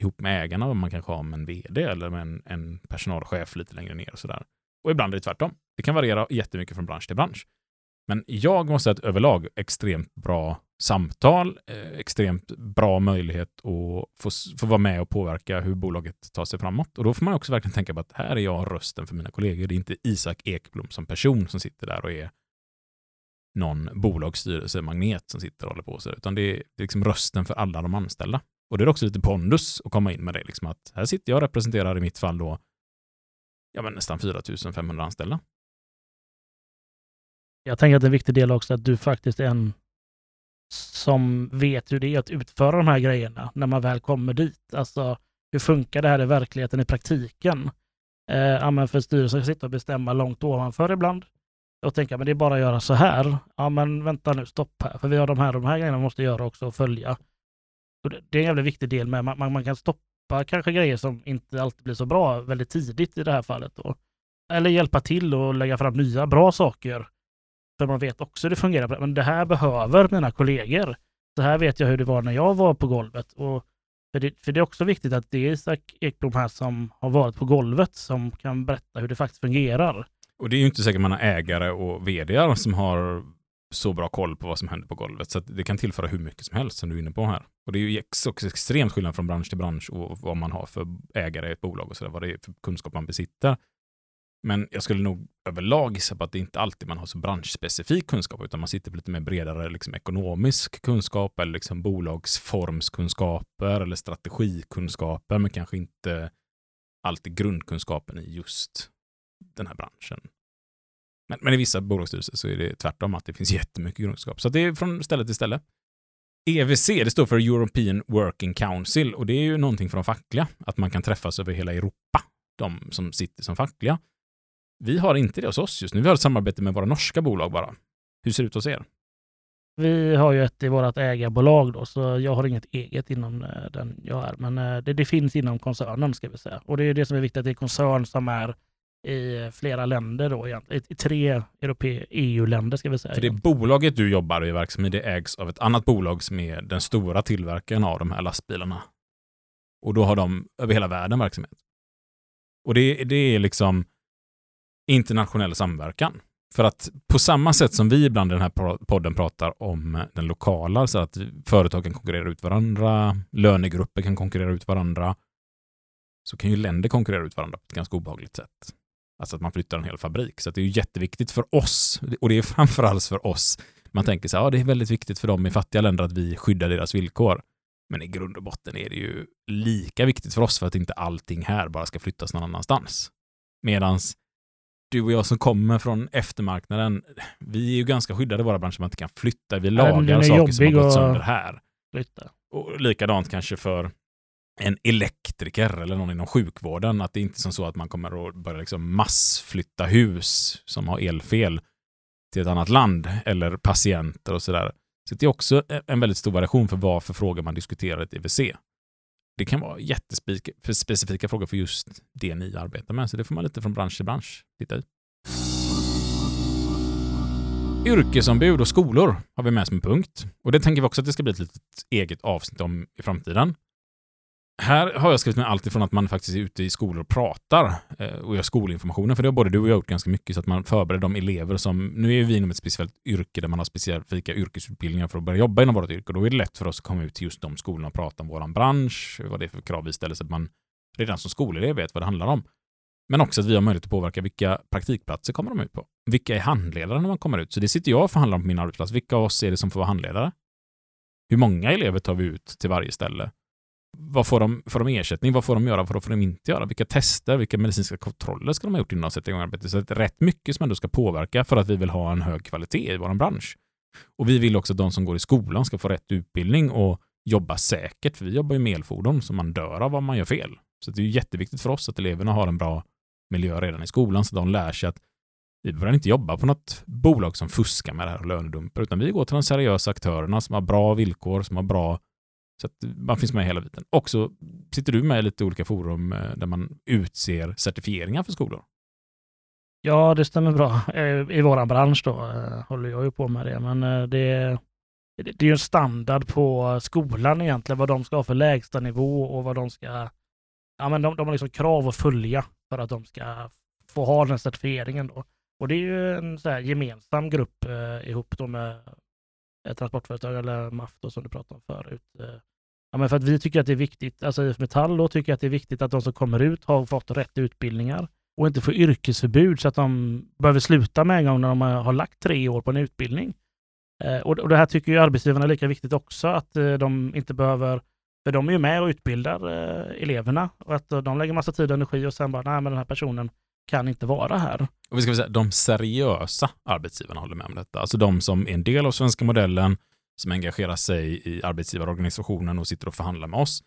ihop med ägarna man kanske har med en vd eller med en, en personalchef lite längre ner och sådär. Och ibland är det tvärtom. Det kan variera jättemycket från bransch till bransch. Men jag måste säga att överlag extremt bra samtal, eh, extremt bra möjlighet att få, få vara med och påverka hur bolaget tar sig framåt. Och då får man också verkligen tänka på att här är jag rösten för mina kollegor. Det är inte Isak Ekblom som person som sitter där och är någon bolagsstyrelsemagnet som sitter och håller på sig, utan det är, det är liksom rösten för alla de anställda. Och det är också lite pondus att komma in med det, liksom att här sitter jag och representerar i mitt fall då ja, men nästan 4500 anställda. Jag tänker att det är en viktig del också att du faktiskt är en som vet hur det är att utföra de här grejerna när man väl kommer dit. Alltså, hur funkar det här i verkligheten, i praktiken? Eh, ja, men för styrelsen kan sitta och bestämma långt ovanför ibland och tänka, men det är bara att göra så här. Ja, men vänta nu, stopp här, för vi har de här, de här grejerna vi måste göra också och följa. Och det, är en jävligt viktig del med, man, man, man kan stoppa kanske grejer som inte alltid blir så bra väldigt tidigt i det här fallet då. Eller hjälpa till och lägga fram nya bra saker för man vet också hur det fungerar. Men det här behöver mina kollegor. Så här vet jag hur det var när jag var på golvet. Och för, det, för det är också viktigt att det är Isak Ekblom här som har varit på golvet som kan berätta hur det faktiskt fungerar. Och det är ju inte säkert man har ägare och vd som har så bra koll på vad som händer på golvet. Så att det kan tillföra hur mycket som helst som du är inne på här. Och det är ju också extremt skillnad från bransch till bransch och vad man har för ägare i ett bolag och sådär, vad det är för kunskap man besitter. Men jag skulle nog överlag gissa på att det inte alltid man har så branschspecifik kunskap, utan man sitter på lite mer bredare liksom, ekonomisk kunskap eller liksom, bolagsformskunskaper eller strategikunskaper, men kanske inte alltid grundkunskapen i just den här branschen. Men, men i vissa bolagsstyrelser så är det tvärtom, att det finns jättemycket grundkunskap. Så det är från ställe till ställe. EWC, det står för European Working Council och det är ju någonting för de fackliga, att man kan träffas över hela Europa, de som sitter som fackliga. Vi har inte det hos oss just nu. Vi har ett samarbete med våra norska bolag bara. Hur ser det ut hos er? Vi har ju ett i vårt ägarbolag då, så jag har inget eget inom eh, den jag är. Men eh, det, det finns inom koncernen ska vi säga. Och det är det som är viktigt, att det är koncern som är i flera länder då egentligen. I, i tre europe- EU-länder ska vi säga. För det bolaget du jobbar i verksamhet, det ägs av ett annat bolag som är den stora tillverkaren av de här lastbilarna. Och då har de över hela världen verksamhet. Och det, det är liksom internationell samverkan. För att på samma sätt som vi ibland i den här podden pratar om eh, den lokala, så att företag kan konkurrera ut varandra, lönegrupper kan konkurrera ut varandra, så kan ju länder konkurrera ut varandra på ett ganska obehagligt sätt. Alltså att man flyttar en hel fabrik. Så det är ju jätteviktigt för oss, och det är framförallt för oss. Man tänker så här, ja det är väldigt viktigt för dem i fattiga länder att vi skyddar deras villkor. Men i grund och botten är det ju lika viktigt för oss för att inte allting här bara ska flyttas någon annanstans. Medans du och jag som kommer från eftermarknaden, vi är ju ganska skyddade i våra branscher, man inte kan flytta. Vi lagar saker som har gått sönder här. Flytta. Och likadant kanske för en elektriker eller någon inom sjukvården, att det är inte som så att man kommer att börja liksom massflytta hus som har elfel till ett annat land eller patienter och sådär. Så det är också e-, en väldigt stor variation för vad för frågor man diskuterar i ett IVC. Det kan vara jättespecifika frågor för just det ni arbetar med, så det får man lite från bransch till bransch titta i. Yrkesombud och skolor har vi med som en punkt. Och det tänker vi också att det ska bli ett litet eget avsnitt om i framtiden. Här har jag skrivit med allt ifrån att man faktiskt är ute i skolor och pratar eh, och gör skolinformationen, för det har både du och jag gjort ganska mycket, så att man förbereder de elever som, nu är vi inom ett speciellt yrke där man har specifika yrkesutbildningar för att börja jobba inom vårt yrke, och då är det lätt för oss att komma ut till just de skolorna och prata om vår bransch, vad det är för krav vi ställer, så att man redan som skolelev vet vad det handlar om. Men också att vi har möjlighet att påverka vilka praktikplatser kommer de ut på. Vilka är handledare när man kommer ut? Så det sitter jag och förhandlar om på min arbetsplats. Vilka av oss är det som får vara handledare? Hur många elever tar vi ut till varje ställe? Vad får de, får de ersättning? Vad får de göra? Vad får de inte göra? Vilka tester? Vilka medicinska kontroller ska de ha gjort innan de sätter igång arbetet? Så det är rätt mycket som ändå ska påverka för att vi vill ha en hög kvalitet i vår bransch. Och vi vill också att de som går i skolan ska få rätt utbildning och jobba säkert, för vi jobbar ju med elfordon, så man dör av vad man gör fel. Så det är jätteviktigt för oss att eleverna har en bra miljö redan i skolan, så de lär sig att vi behöver inte jobba på något bolag som fuskar med det här och lönedumpar, utan vi går till de seriösa aktörerna som har bra villkor, som har bra så att man finns med hela biten. Och så sitter du med i lite olika forum eh, där man utser certifieringar för skolor. Ja, det stämmer bra. Eh, I vår bransch då eh, håller jag ju på med det, men det, det är ju en standard på skolan egentligen, vad de ska ha för lägsta nivå och vad de ska... Ja, men de, de har liksom krav att följa för att de ska få ha den certifieringen då. Och det är ju en så gemensam grupp eh, ihop då med Eh, transportföretag eller MAF då, som du pratade om förut. Eh, ja, men för att vi tycker att det är viktigt, alltså IF Metall då tycker att det är viktigt att de som kommer ut har fått rätt utbildningar och inte får yrkesförbud så att de behöver sluta med en gång när de har lagt tre år på en utbildning. Eh, och, och det här tycker ju arbetsgivarna är lika viktigt också, att eh, de inte behöver för de är ju med och utbildar eh, eleverna och att de lägger massa tid och energi och sen bara, nej men den här personen kan inte vara här. Och vi ska säga, de seriösa arbetsgivarna håller med om detta. Alltså de som är en del av svenska modellen, som engagerar sig i arbetsgivarorganisationen och sitter och förhandlar med oss.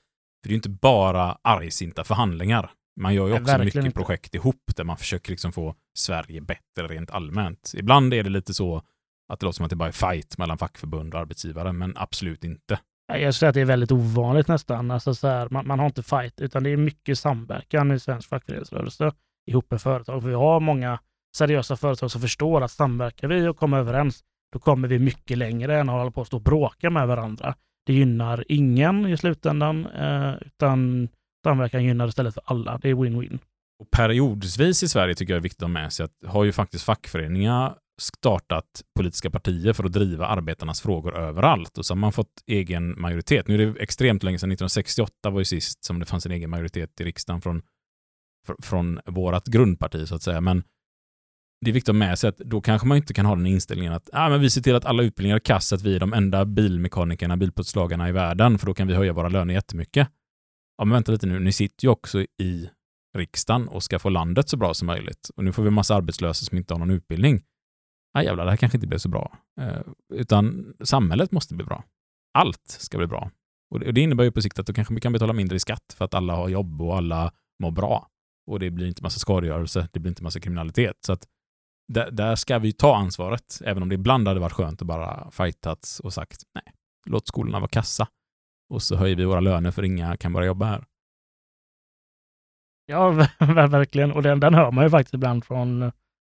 För det är ju inte bara argsinta förhandlingar. Man gör ju också mycket inte. projekt ihop där man försöker liksom få Sverige bättre rent allmänt. Ibland är det lite så att det låter som att det bara är fight mellan fackförbund och arbetsgivare, men absolut inte. Jag skulle säga att det är väldigt ovanligt nästan. Alltså så här, man, man, har inte fight, utan det är mycket samverkan i svensk fackföreningsrörelse ihop med företag. För vi har många seriösa företag som förstår att samverkar vi och kommer överens, då kommer vi mycket längre än att hålla på att stå och bråka med varandra. Det gynnar ingen i slutändan, eh, utan samverkan gynnar istället för alla. Det är win-win. Och periodvis i Sverige tycker jag är viktigt att ha med sig att har ju faktiskt fackföreningar startat politiska partier för att driva arbetarnas frågor överallt och så har man fått egen majoritet. Nu är det extremt länge sedan, 1968 var ju sist som det fanns en egen majoritet i riksdagen från från vårt grundparti så att säga. Men det är viktigt att ha med sig att då kanske man inte kan ha den inställningen att ah, men vi ser till att alla utbildningar är kass, att vi är de enda bilmekanikerna, bilputslagarna i världen, för då kan vi höja våra löner jättemycket. Ja, men vänta lite nu, ni sitter ju också i riksdagen och ska få landet så bra som möjligt. Och nu får vi en massa arbetslösa som inte har någon utbildning. Ah, jävlar, det här kanske inte blir så bra. Eh, utan samhället måste bli bra. Allt ska bli bra. Och det, och det innebär ju på sikt att då kanske vi kan betala mindre i skatt för att alla har jobb och alla mår bra. Och det blir inte massa skadegörelse, det blir inte massa kriminalitet. Så att där, där ska vi ta ansvaret, även om det ibland hade varit skönt att bara fightats och sagt nej, låt skolorna vara kassa. Och så höjer vi våra löner för inga kan börja jobba här. Ja, *laughs* verkligen. Och den, den hör man ju faktiskt ibland från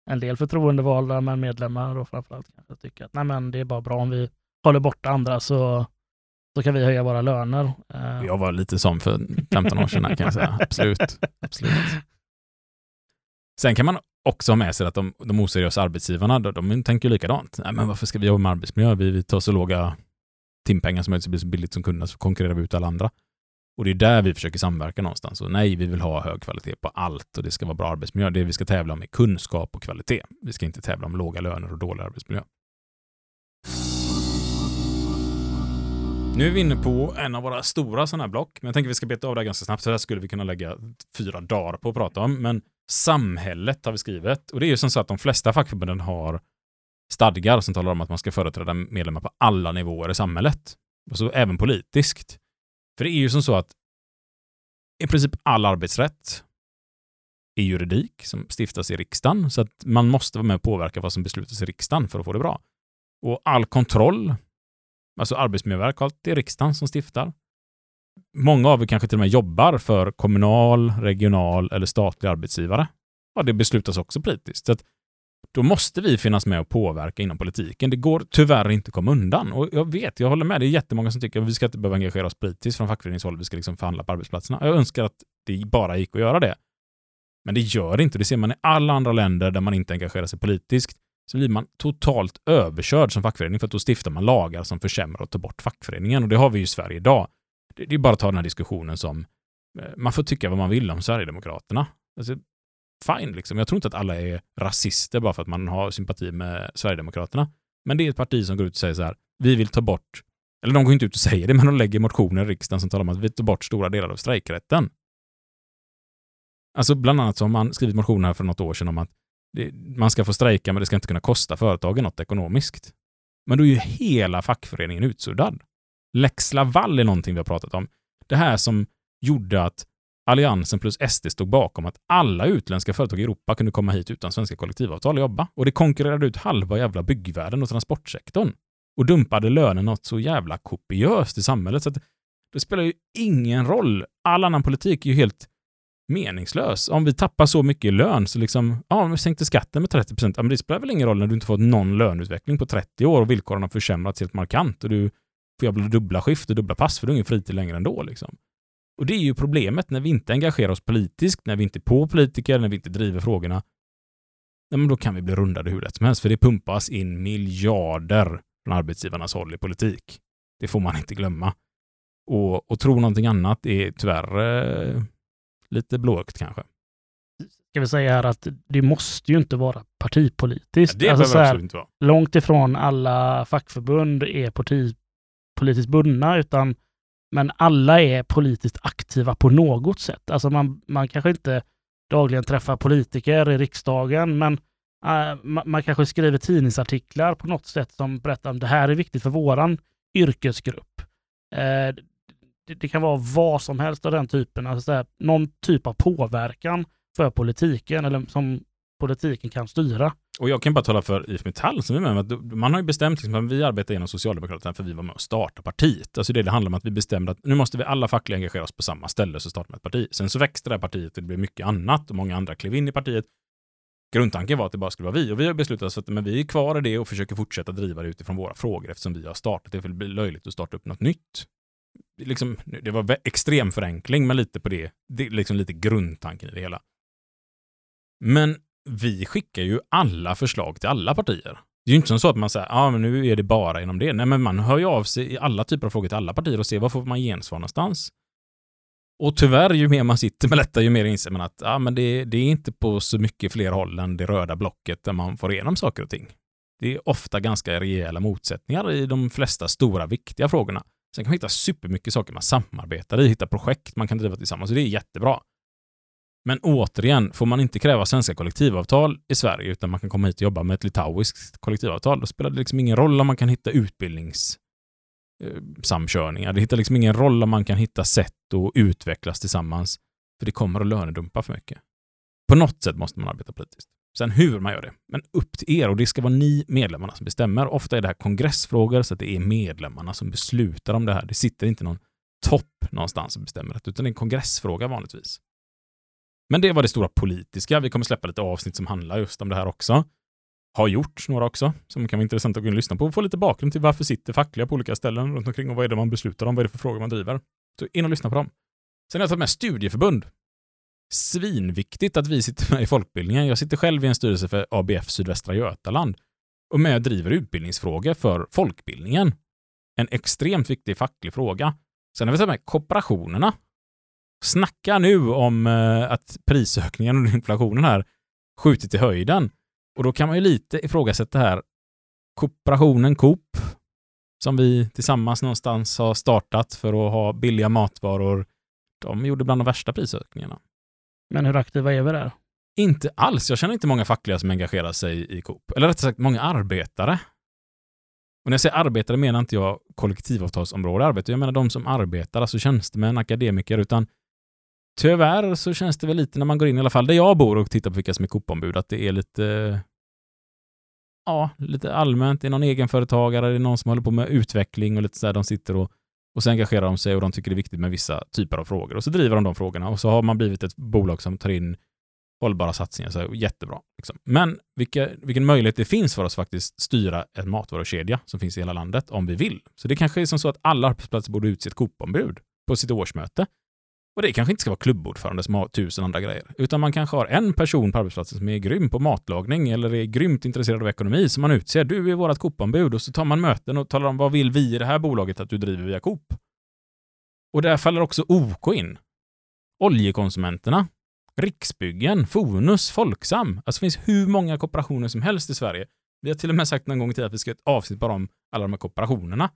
en del förtroendevalda men medlemmar och framförallt kanske tycker att nej men det är bara bra om vi håller borta andra så, så kan vi höja våra löner. Eh, Jag var lite som för 15 år sedan kan jag säga. Absolut. Absolut. Sen kan man också ha med sig att de, de oseriösa arbetsgivarna, de, de tänker likadant. Nej, men varför ska vi jobba med arbetsmiljö? Vi, vi tar så låga timpengar som möjligt så blir så billigt som kunderna så konkurrerar vi ut alla andra. Och det är där vi försöker samverka någonstans. Och nej, vi vill ha hög kvalitet på allt och det ska vara bra arbetsmiljö. Det vi ska tävla om är kunskap och kvalitet. Vi ska inte tävla om låga löner och dålig arbetsmiljö. Nu är vi inne på en av våra stora sådana här block, men jag tänker att vi ska beta av det här ganska snabbt, så det här skulle vi kunna lägga fyra dagar på att prata om. Men samhället har vi skrivit, och det är ju som så att de flesta fackförbunden har stadgar som talar om att man ska företräda medlemmar på alla nivåer i samhället. Alltså även politiskt. För det är ju som så att i princip all arbetsrätt är juridik som stiftas i riksdagen, så att man måste vara med och påverka vad som beslutas i riksdagen för att få det bra. Och all kontroll Alltså Arbetsmiljöverket, det är riksdagen som stiftar. Många av er kanske till och med jobbar för kommunal, regional eller statlig arbetsgivare. Ja, det beslutas också politiskt. Så att då måste vi finnas med och påverka inom politiken. Det går tyvärr inte att komma undan. Och jag vet, jag håller med, det är jättemånga som tycker att vi ska inte behöva engagera oss politiskt från fackföreningshåll, vi ska liksom förhandla på arbetsplatserna. Jag önskar att det bara gick att göra det. Men det gör det inte. Det ser man i alla andra länder där man inte engagerar sig politiskt så blir man totalt överkörd som fackförening för att då stiftar man lagar som försämrar och tar bort fackföreningen. Och det har vi ju i Sverige idag. Det, det är bara att ta den här diskussionen som eh, man får tycka vad man vill om Sverigedemokraterna. Alltså, fine, liksom. Jag tror inte att alla är rasister bara för att man har sympati med Sverigedemokraterna. Men det är ett parti som går ut och säger så här, vi vill ta bort, eller de går inte ut och säger det, men de lägger motioner i riksdagen som talar om att vi tar bort stora delar av strejkrätten. Alltså bland annat så har man skrivit motioner här för något år sedan om att det, man ska få strejka men det ska inte kunna kosta företagen något ekonomiskt. Men då är ju hela fackföreningen utsuddad. Lex Laval är någonting vi har pratat om. Det här som gjorde att Alliansen plus SD stod bakom att alla utländska företag i Europa kunde komma hit utan svenska kollektivavtal och jobba. Och det konkurrerade ut halva jävla byggvärlden och transportsektorn. Och dumpade lönen något så jävla kopiöst i samhället. Så att det spelar ju ingen roll. All annan politik är ju helt meningslös. Om vi tappar så mycket i lön så liksom, ja, om vi sänkte skatten med 30 procent, ja, men det spelar väl ingen roll när du inte fått någon löneutveckling på 30 år och villkoren har försämrats helt markant och du får jobba dubbla skift och dubbla pass för du har ingen fritid längre ändå. Liksom. Och det är ju problemet när vi inte engagerar oss politiskt, när vi inte är på politiker, när vi inte driver frågorna. Ja, men då kan vi bli rundade hur lätt som helst, för det pumpas in miljarder från arbetsgivarnas håll i politik. Det får man inte glömma. Och, och tro någonting annat är tyvärr eh, lite blåögt kanske. Ska vi säga här att det måste ju inte vara partipolitiskt. det alltså, så behöver här, absolut inte vara. långt ifrån alla fackförbund är partipolitiskt bundna, utan men alla är politiskt aktiva på något sätt. Alltså man, man kanske inte dagligen träffar politiker i riksdagen, men äh, man, man kanske skriver tidningsartiklar på något sätt som berättar om det här är viktigt för våran yrkesgrupp. Eh, det, det kan vara vad som helst av den typen, alltså så här, någon typ av påverkan för politiken eller som politiken kan styra. Och jag kan bara tala för IF Metall som är med, att man har ju bestämt liksom att vi arbetar genom Socialdemokraterna för vi var med och startade partiet. Alltså det, det handlar om att vi bestämde att nu måste vi alla fackliga engagera oss på samma ställe så startar man ett parti. Sen så växte det här partiet och det blev mycket annat och många andra klev in i partiet. Grundtanken var att det bara skulle vara vi och vi har beslutat oss för att men vi är kvar i det och försöker fortsätta driva det utifrån våra frågor eftersom vi har startat det för det blir löjligt att starta upp något nytt. Liksom, det var extrem förenkling men lite på det, det är liksom lite grundtanken i det hela. Men vi skickar ju alla förslag till alla partier. Det är ju inte som så att man säger, ja ah, men nu är det bara inom det. Nej men man hör ju av sig i alla typer av frågor till alla partier och ser vad får man gensvar någonstans. Och tyvärr, ju mer man sitter med detta, ju mer inser man att ah, men det, det är inte på så mycket fler håll än det röda blocket där man får igenom saker och ting. Det är ofta ganska rejäla motsättningar i de flesta stora viktiga frågorna. Sen kan man hitta supermycket saker man samarbetar i, hitta projekt man kan driva tillsammans, och det är jättebra. Men återigen, får man inte kräva svenska kollektivavtal i Sverige, utan man kan komma hit och jobba med ett litauiskt kollektivavtal, då spelar det liksom ingen roll om man kan hitta utbildningssamkörningar. Eh, det hittar liksom ingen roll om man kan hitta sätt att utvecklas tillsammans, för det kommer att lönedumpa för mycket. På något sätt måste man arbeta politiskt. Sen hur man gör det, men upp till er och det ska vara ni medlemmarna som bestämmer. Ofta är det här kongressfrågor så att det är medlemmarna som beslutar om det här. Det sitter inte någon topp någonstans och bestämmer det, utan det är en kongressfråga vanligtvis. Men det var det stora politiska. Vi kommer släppa lite avsnitt som handlar just om det här också. Har gjort några också, som kan vara intressant att gå in och lyssna på och få lite bakgrund till varför sitter fackliga på olika ställen runt omkring och vad är det man beslutar om, vad är det för frågor man driver. Så in och lyssna på dem. Sen har jag tagit med studieförbund svinviktigt att vi sitter med i folkbildningen. Jag sitter själv i en styrelse för ABF Sydvästra Götaland och med och driver utbildningsfrågor för folkbildningen. En extremt viktig facklig fråga. Sen har vi med kooperationerna. Snacka nu om eh, att prisökningen och inflationen här skjutit i höjden. Och då kan man ju lite ifrågasätta här kooperationen Coop som vi tillsammans någonstans har startat för att ha billiga matvaror. De gjorde bland de värsta prisökningarna. Men hur aktiva är vi där? Inte alls. Jag känner inte många fackliga som engagerar sig i Coop. Eller rättare sagt, många arbetare. Och när jag säger arbetare menar inte jag kollektivavtalsområde arbete. Jag menar de som arbetar, alltså tjänstemän, akademiker, utan tyvärr så känns det väl lite när man går in, i alla fall där jag bor och tittar på vilka som är Coop-ombud, att det är lite ja, lite allmänt. Det är någon egenföretagare, det är någon som håller på med utveckling och lite sådär. De sitter och och så engagerar de sig och de tycker det är viktigt med vissa typer av frågor. Och så driver de de frågorna och så har man blivit ett bolag som tar in hållbara satsningar. Så jättebra. Liksom. Men vilka, vilken möjlighet det finns för oss faktiskt styra en matvarukedja som finns i hela landet om vi vill. Så det kanske är som så att alla arbetsplatser borde utse ett Coop-ombud på sitt årsmöte. Och det kanske inte ska vara klubbordförande som har tusen andra grejer, utan man kanske har en person på arbetsplatsen som är grym på matlagning eller är grymt intresserad av ekonomi som man utser. Du är vårt Coop-ombud och så tar man möten och talar om vad vill vi i det här bolaget att du driver via Coop. Och där faller också OK in. Oljekonsumenterna, Riksbyggen, Fonus, Folksam. Alltså det finns hur många kooperationer som helst i Sverige. Vi har till och med sagt någon gång i tiden att vi ska ett avsnitt bara om alla de här kooperationerna.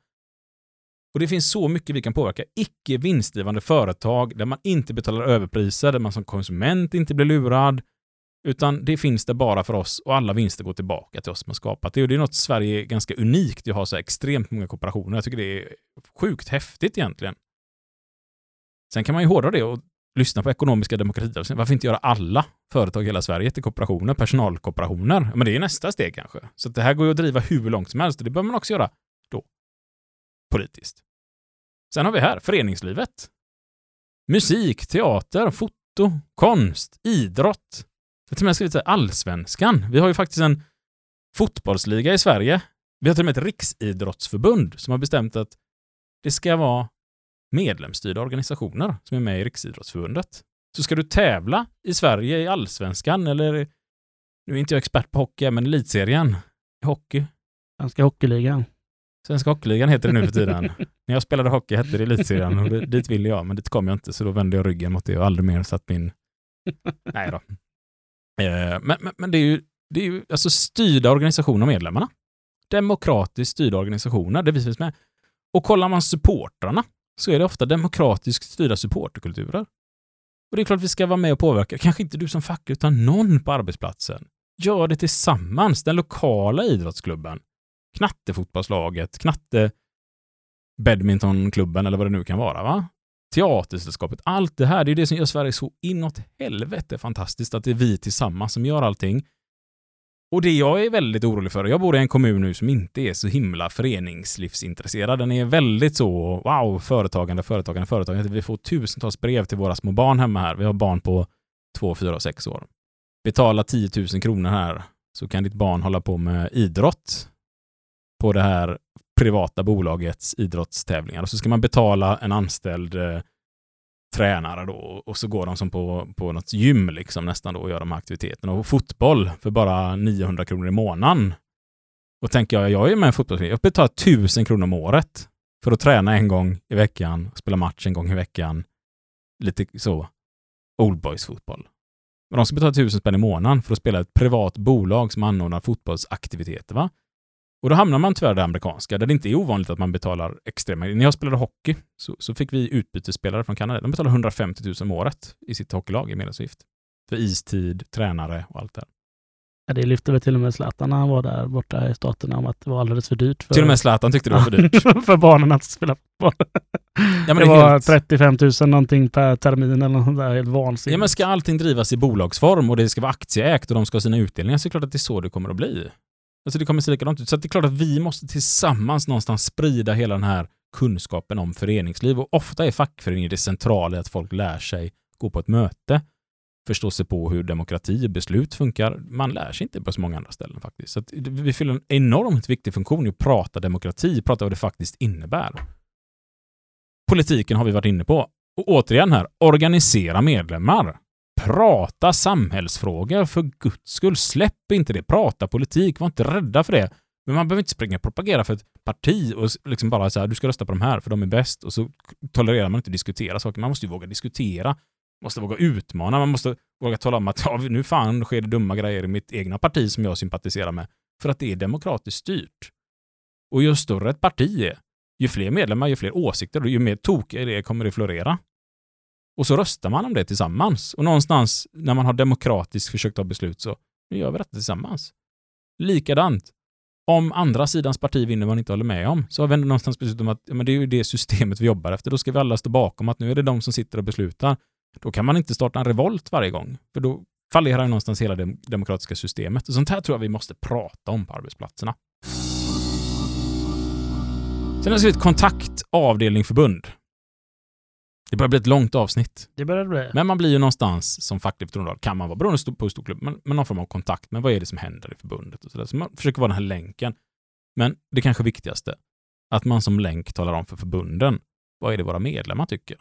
Och det finns så mycket vi kan påverka. Icke vinstdrivande företag där man inte betalar överpriser, där man som konsument inte blir lurad, utan det finns det bara för oss och alla vinster går tillbaka till oss som har skapat det. Och det är något Sverige är ganska unikt. att ha så extremt många kooperationer. Jag tycker det är sjukt häftigt egentligen. Sen kan man ju hårdra det och lyssna på ekonomiska demokratier. Varför inte göra alla företag i hela Sverige till kooperationer, personalkooperationer? Men det är nästa steg kanske. Så det här går ju att driva hur långt som helst och det bör man också göra politiskt. Sen har vi här föreningslivet. Musik, teater, foto, konst, idrott. Jag har till och med skrivit allsvenskan. Vi har ju faktiskt en fotbollsliga i Sverige. Vi har till och med ett riksidrottsförbund som har bestämt att det ska vara medlemsstyrda organisationer som är med i Riksidrottsförbundet. Så ska du tävla i Sverige i allsvenskan eller nu är inte jag expert på hockey, men elitserien i hockey. Svenska Hockeyligan. Svenska Hockeyligan heter det nu för tiden. *laughs* När jag spelade hockey hette det Elitserien och dit ville jag, men dit kom jag inte, så då vände jag ryggen mot det och aldrig mer satt min... Nej då. Eh, men, men, men, det är ju, det är ju alltså styrda organisationer av medlemmarna. Demokratiskt styrda organisationer, det finns med. Och kollar man supportrarna så är det ofta demokratiskt styrda supporterkulturer. Och det är klart vi ska vara med och påverka, kanske inte du som fack, utan någon på arbetsplatsen. Gör det tillsammans, den lokala idrottsklubben knattefotbollslaget, knatte badmintonklubben eller vad det nu kan vara. va? Teatersällskapet, allt det här, det är det som gör Sverige så inåt helvete fantastiskt, att det är vi tillsammans som gör allting. Och det jag är väldigt orolig för, jag bor i en kommun nu som inte är så himla föreningslivsintresserad. Den är väldigt så, wow, företagande, företagande, företagande. Vi får tusentals brev till våra små barn hemma här. Vi har barn på två, fyra och sex år. Betala 10 000 kronor här så kan ditt barn hålla på med idrott på det här privata bolagets idrottstävlingar. Och så ska man betala en anställd eh, tränare då och så går de som på, på något gym liksom nästan då och gör de här aktiviteterna. Och fotboll för bara 900 kronor i månaden. Och tänker jag, jag är med i en fotbollsförening, jag betalar 1000 kronor om året för att träna en gång i veckan, spela match en gång i veckan. lite så old boys fotboll. Men de ska betala tusen spänn i månaden för att spela ett privat bolag som anordnar fotbollsaktiviteter. Va? Och då hamnar man tyvärr det amerikanska, där det inte är ovanligt att man betalar extrema... När jag spelade hockey så, så fick vi utbytesspelare från Kanada. De betalade 150 000 om året i sitt hockeylag i medlemsavgift. För istid, tränare och allt det. Ja, det lyfte väl till och med Zlatan när han var där borta i staterna om att det var alldeles för dyrt för, Till och med Zlatan tyckte det var för dyrt. *laughs* för barnen att spela fotboll. Ja, det det var helt- 35 000 någonting per termin eller något där. Helt vansinnigt. Ja, men ska allting drivas i bolagsform och det ska vara aktieägt och de ska ha sina utdelningar så är det klart att det är så det kommer att bli. Alltså det kommer se likadant ut. Så att det är klart att vi måste tillsammans någonstans sprida hela den här kunskapen om föreningsliv och ofta är fackföreningen det centrala i att folk lär sig gå på ett möte, förstå sig på hur demokrati och beslut funkar. Man lär sig inte på så många andra ställen faktiskt. Så att vi fyller en enormt viktig funktion i att prata demokrati, prata vad det faktiskt innebär. Politiken har vi varit inne på. Och återigen här, organisera medlemmar. Prata samhällsfrågor för guds skull. Släpp inte det. Prata politik. Var inte rädda för det. Men man behöver inte springa och propagera för ett parti och liksom bara säga du ska rösta på de här för de är bäst och så tolererar man inte att diskutera saker. Man måste ju våga diskutera. Man måste våga utmana. Man måste våga tala om att ja, nu fan sker det dumma grejer i mitt egna parti som jag sympatiserar med. För att det är demokratiskt styrt. Och ju större ett parti är, ju fler medlemmar, ju fler åsikter och ju mer tokiga det kommer det florera. Och så röstar man om det tillsammans. Och någonstans när man har demokratiskt försökt ta beslut så, nu gör vi detta tillsammans. Likadant. Om andra sidans parti vinner vad man inte håller med om, så har vi ändå någonstans beslutat om att ja, men det är ju det systemet vi jobbar efter. Då ska vi alla stå bakom att nu är det de som sitter och beslutar. Då kan man inte starta en revolt varje gång, för då fallerar ju någonstans hela det demokratiska systemet. Och sånt här tror jag vi måste prata om på arbetsplatserna. Sen har jag skrivit kontakt, avdelning, förbund. Det börjar bli ett långt avsnitt. Det börjar det bli. Men man blir ju någonstans som facklig förtroendevald, kan man vara, beroende på hur stor klubb, men, men någon form av kontakt med vad är det som händer i förbundet och sådär. Så man försöker vara den här länken. Men det kanske viktigaste, att man som länk talar om för förbunden, vad är det våra medlemmar tycker?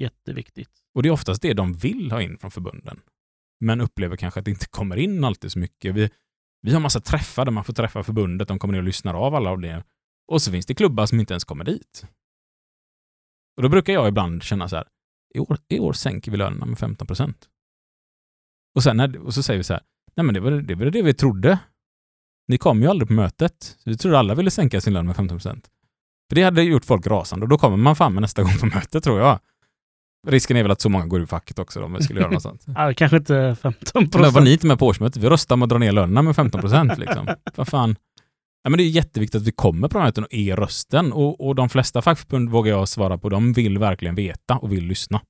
Jätteviktigt. Och det är oftast det de vill ha in från förbunden. Men upplever kanske att det inte kommer in alltid så mycket. Vi, vi har massa träffar där man får träffa förbundet, de kommer ner och lyssnar av alla avdelningar. Och så finns det klubbar som inte ens kommer dit. Och då brukar jag ibland känna så här, i år, i år sänker vi lönerna med 15 procent. Och, sen när, och så säger vi så här, nej men det var det, var det vi trodde. Ni kom ju aldrig på mötet. Vi trodde alla ville sänka sin lön med 15 procent. För det hade gjort folk rasande och då kommer man fan med nästa *laughs* gång på mötet tror jag. Risken är väl att så många går ur facket också då, om vi skulle göra något sånt. *laughs* Ja, kanske inte 15 Men var procent. ni inte med på årsmötet? Vi röstar om att dra ner lönerna med 15 procent. Liksom. *laughs* Vad fan. Ja, men det är jätteviktigt att vi kommer på den här och är rösten. Och, och de flesta fackförbund vågar jag svara på, de vill verkligen veta och vill lyssna.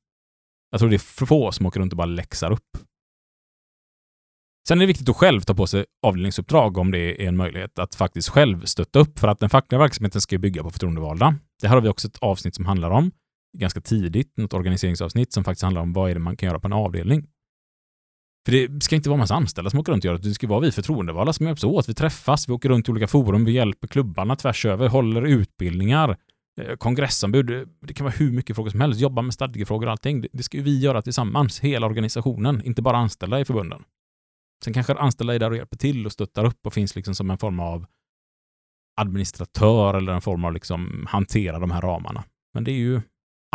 Jag tror det är för få som åker runt och bara läxar upp. Sen är det viktigt att själv ta på sig avdelningsuppdrag om det är en möjlighet att faktiskt själv stötta upp för att den fackliga verksamheten ska bygga på förtroendevalda. Det här har vi också ett avsnitt som handlar om, ganska tidigt, något organiseringsavsnitt som faktiskt handlar om vad är det man kan göra på en avdelning. För det ska inte vara massa anställda som åker runt och gör det. Det ska vara vi förtroendevalda som hjälps åt. Vi träffas, vi åker runt i olika forum, vi hjälper klubbarna tvärs över, håller utbildningar, eh, kongressombud. Det kan vara hur mycket frågor som helst. Jobba med stadgefrågor och allting. Det- ska ju vi göra tillsammans, hela organisationen, inte bara anställda i förbunden. Sen kanske anställda är där och hjälper till och stöttar upp och finns liksom som en form av administratör eller en form av liksom hantera de här ramarna. Men det är ju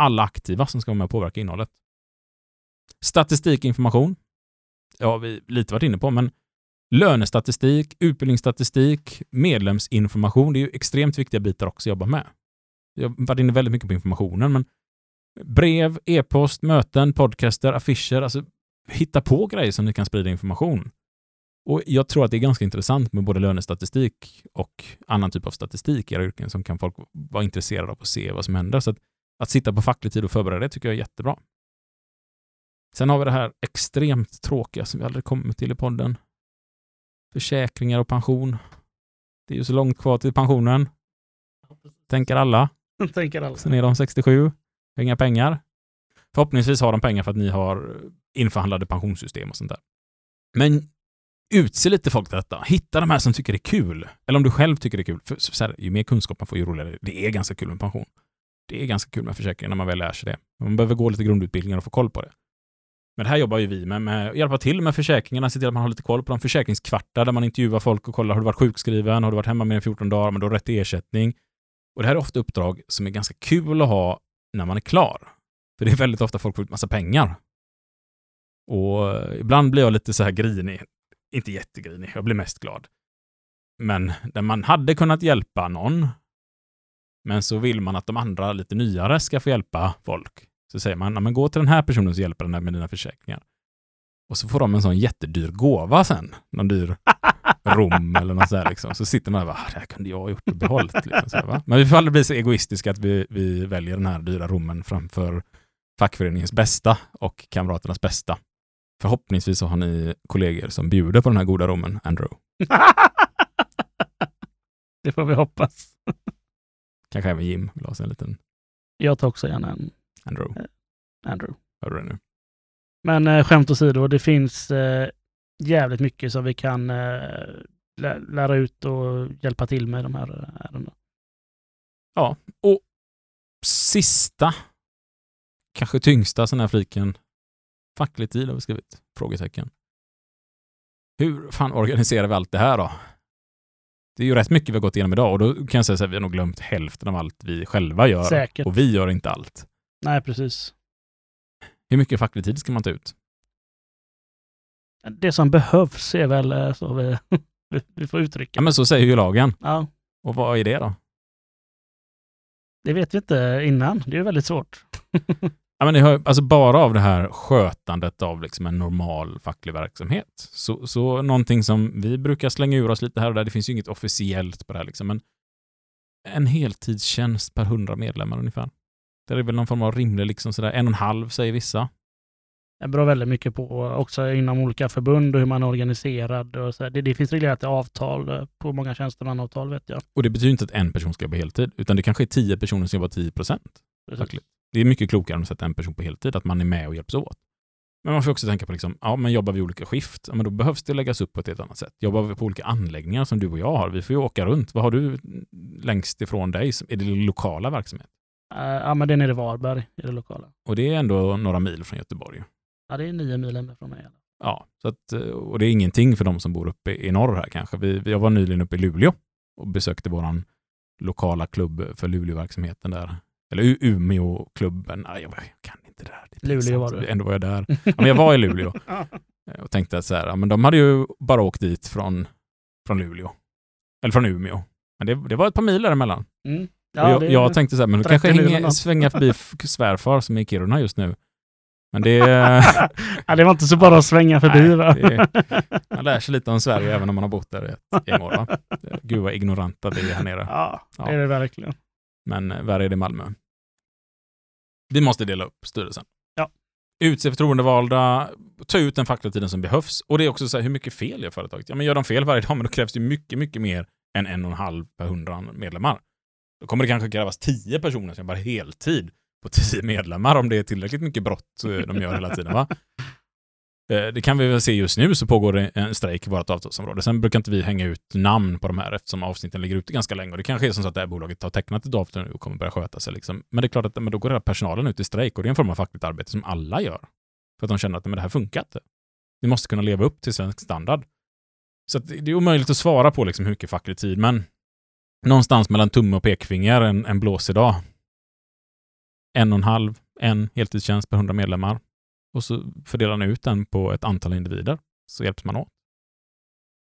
alla aktiva som ska vara med och påverka innehållet. Statistikinformation. Ja, vi lite varit inne på, men lönestatistik, utbildningsstatistik, medlemsinformation, det är ju extremt viktiga bitar också att jobba med. Jag har varit inne väldigt mycket på informationen, men brev, e-post, möten, podcaster, affischer, alltså hitta på grejer som ni kan sprida information. Och jag tror att det är ganska intressant med både lönestatistik och annan typ av statistik i era yrken som kan folk vara intresserade av att se vad som händer. Så att, att sitta på facklig tid och förbereda det tycker jag är jättebra. Sen har vi det här extremt tråkiga som vi aldrig kommer till i podden. Försäkringar och pension. Det är ju så långt kvar till pensionen. Tänker alla. *laughs* Tänker alla. Sen är de 67. Inga pengar. Förhoppningsvis har de pengar för att ni har införhandlade pensionssystem och sånt där. Men utse lite folk till detta. Hitta de här som tycker det är kul. Eller om du själv tycker det är kul. För så här, ju mer kunskap man får, ju roligare. Det är ganska kul med pension. Det är ganska kul med försäkringar när man väl lär sig det. Man behöver gå lite grundutbildningar och få koll på det. Men det här jobbar ju vi med, med att hjälpa till med försäkringarna, se till att man har lite koll på de försäkringskvartar där man intervjuar folk och kollar, har du varit sjukskriven, har du varit hemma mer än 14 dagar, men du har rätt till ersättning. Och det här är ofta uppdrag som är ganska kul att ha när man är klar. För det är väldigt ofta folk får ut massa pengar. Och eh, ibland blir jag lite så här grinig. Inte jättegrinig, jag blir mest glad. Men där man hade kunnat hjälpa någon, men så vill man att de andra lite nyare ska få hjälpa folk. Så säger man, "Ja, men gå till den här personen så hjälper den här med dina försäkringar. Och så får de en sån jättedyr gåva sen. Någon dyr *laughs* rom eller något sådär liksom. Så sitter man där och bara, "Ah, det här kunde jag ha gjort och behållit. Liksom, här? Men vi får aldrig bli så egoistiska att vi, vi väljer den här dyra rommen framför fackföreningens bästa och kamraternas bästa. Förhoppningsvis så har ni kollegor som bjuder på den här goda rommen, Andrew. *laughs* det får vi hoppas. Kanske även Jim vill ha sig en liten Jag tar också gärna en Andrew. Andrew. Hör du det nu? Men eh, skämt åsido, det finns eh, jävligt mycket som vi kan eh, lä- lära ut och hjälpa till med de här eh, ärendena. Och sista, kanske tyngsta sån här fliken, facklig tid har vi skrivit? Frågetecken. Hur fan organiserar vi allt det här då? Det är ju rätt mycket vi har gått igenom idag och då kan jag säga här, vi har nog glömt hälften av allt vi själva gör. Säkert. Och vi gör inte allt. Nej, precis. Hur mycket facklig tid ska man ta ut? Det som behövs är väl eh, så *laughs* vi, vi- får uttrycka. Ja men så säger ju lagen. Ja, Och vad är det då? det vet vi inte innan. Det är väldigt svårt. *laughs* Ja, men har, alltså bara av det här skötandet av liksom en normal facklig verksamhet. Så, så någonting som vi brukar slänga ur oss lite här och där, det finns ju inget officiellt på det här, liksom, men en heltidstjänst per hundra medlemmar ungefär. Det är väl någon form av rimlig, liksom sådär, en och en halv säger vissa. Det beror väldigt mycket på också inom olika förbund och hur man är organiserad. Och så. Det, det finns reglerat i avtal eh, på många tjänstemannaavtal vet jag. Och det betyder inte att en person ska jobba heltid, utan det kanske är tio personer som jobbar 10 procent. Det är mycket klokare än att sätta en person på heltid, att man är med och hjälps åt. Men man får också tänka på, liksom, ja, men jobbar vi olika skift, ja, men då behövs det läggas upp på ett helt annat sätt. Jobbar vi på olika anläggningar som du och jag har, vi får ju åka runt. Vad har du längst ifrån dig? Är det lokala verksamhet? Eh, ja, men det är nere i Varberg i det lokala. Och det är ändå några mil från Göteborg. Ja, det är nio mil hemifrån mig. Ja, så att, och det är ingenting för de som bor uppe i norr här kanske. Vi, jag var nyligen uppe i Luleå och besökte våran lokala klubb för Luleåverksamheten där. Eller Umeåklubben. Nej, jag kan inte det här. Det Luleå var du. Ändå var jag där. Ja, men jag var i Luleå *laughs* eh, och tänkte att så här, ja, men de hade ju bara åkt dit från, från Luleå. Eller från Umeå. Men det, det var ett par mil däremellan. Mm. Ja, jag, jag tänkte så här, men 30 kanske något. svänga förbi *laughs* svärfar som är i Kiruna just nu. Men det... *laughs* ja, det var inte så bara att svänga förbi Nej, va? det- *laughs* Man lär sig lite om Sverige även om man har bott där i ett gäng år. Va? Gud vad ignoranta vi är här nere. Ja, Ja. det är det verkligen. Men eh, värre är det i Malmö. Vi måste dela upp styrelsen. Ja. Utse förtroendevalda, ta ut den fackliga som behövs. Och det är också så här, hur mycket fel gör företaget? Ja, men gör de fel varje dag, men då krävs det mycket, mycket mer än en och en halv per hundra medlemmar. Då kommer det kanske krävas tio personer som jobbar heltid på tio medlemmar om det är tillräckligt mycket brott eh, de gör hela tiden. Va? Eh, det kan vi väl se just nu så pågår det en strejk i vårt avtalsområde. Sen brukar inte vi hänga ut namn på de här eftersom avsnitten ligger ute ganska länge. Och det kanske är som så att det här bolaget har tecknat ett avtal nu och kommer börja sköta sig. Liksom. Men det är klart att men då går hela personalen ut i strejk och det är en form av fackligt arbete som alla gör. För att de känner att men det här funkar inte. Vi måste kunna leva upp till svensk standard. Så att det det är omöjligt att svara på liksom hur mycket facklig tid, men någonstans mellan tumme och pekfinger en, en blåsig dag. En och en halv, en heltidstjänst per hundra medlemmar. Och så fördelar ni ut den på ett antal individer, så hjälps man åt.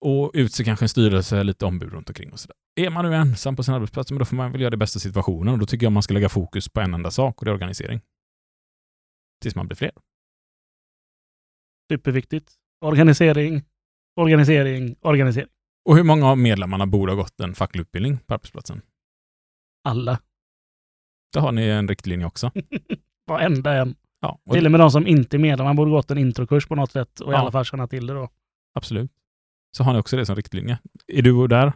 Och utse kanske en styrelse, lite ombud runt omkring och sådär. Är man nu ensam på sin arbetsplats, men då får man väl göra det bästa situationen och då tycker jag man ska lägga fokus på en enda sak och det är organisering. Tills man blir fler. Superviktigt. Organisering, organisering, organisering. Och hur många av medlemmarna borde ha gått en facklig utbildning på arbetsplatsen? Alla. Då har ni en riktlinje också. *laughs* Varenda en. Ja, och Till och med de som inte är medlemmar borde gått en introkurs på något sätt och i Ja. alla fall känna till det då. absolut. Så har ni också det som riktlinje. Är du där?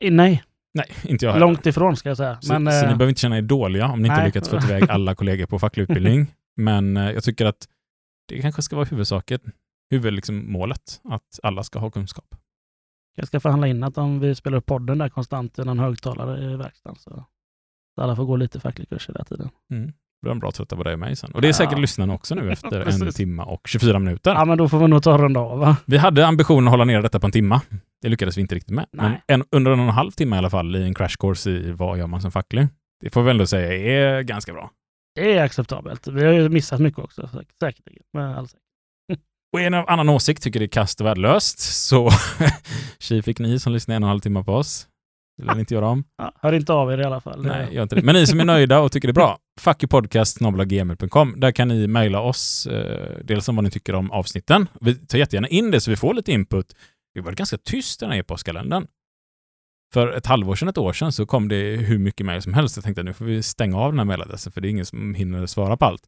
Eh, Nej, Nej, inte jag heller. långt ifrån ska jag säga. Så, Men, så ni eh, behöver inte känna er dåliga om ni inte nej. lyckats få iväg alla kollegor på facklig utbildning. *laughs* Men eh, jag tycker att det kanske ska vara huvudsaken, huvud liksom målet, att alla ska ha kunskap. Jag ska förhandla in att om vi spelar upp podden där konstant i någon högtalare i verkstaden så så alla får gå lite facklig kurs hela tiden. Då är de bra trötta på dig och mig sen. Och det är säkert Ja. lyssnarna också nu *laughs* efter en timme och 24 minuter. Ja, men då får vi nog ta en runda av va? Vi hade ambitionen att hålla ner detta på en timma. Det lyckades vi inte riktigt med. Men Nej. en, under en och en halv timme i alla fall i en crash course i vad gör man som facklig. Det får vi ändå säga är ganska bra. Det är acceptabelt. Vi har ju missat mycket också, säk- säkerligen. Med all säkerhet. Och en av annan åsikt tycker det är kast och värdelöst, så *laughs* tji fick ni som lyssnar en och en halv timme på oss. Det vill inte göra om. Ja, hör inte av er i alla fall. Nej, gör inte det. Men ni som är nöjda och tycker det är bra, fuckyoupodcast.gmail.com. Där kan ni mejla oss, eh, dels om vad ni tycker om avsnitten. Vi tar jättegärna in det så vi får lite input. Det var ganska tyst den här e-postkalendern. För ett halvår sedan, ett år sedan, så kom det hur mycket mejl som helst. Jag tänkte att nu får vi stänga av den här mejladressen, för det är ingen som hinner svara på allt.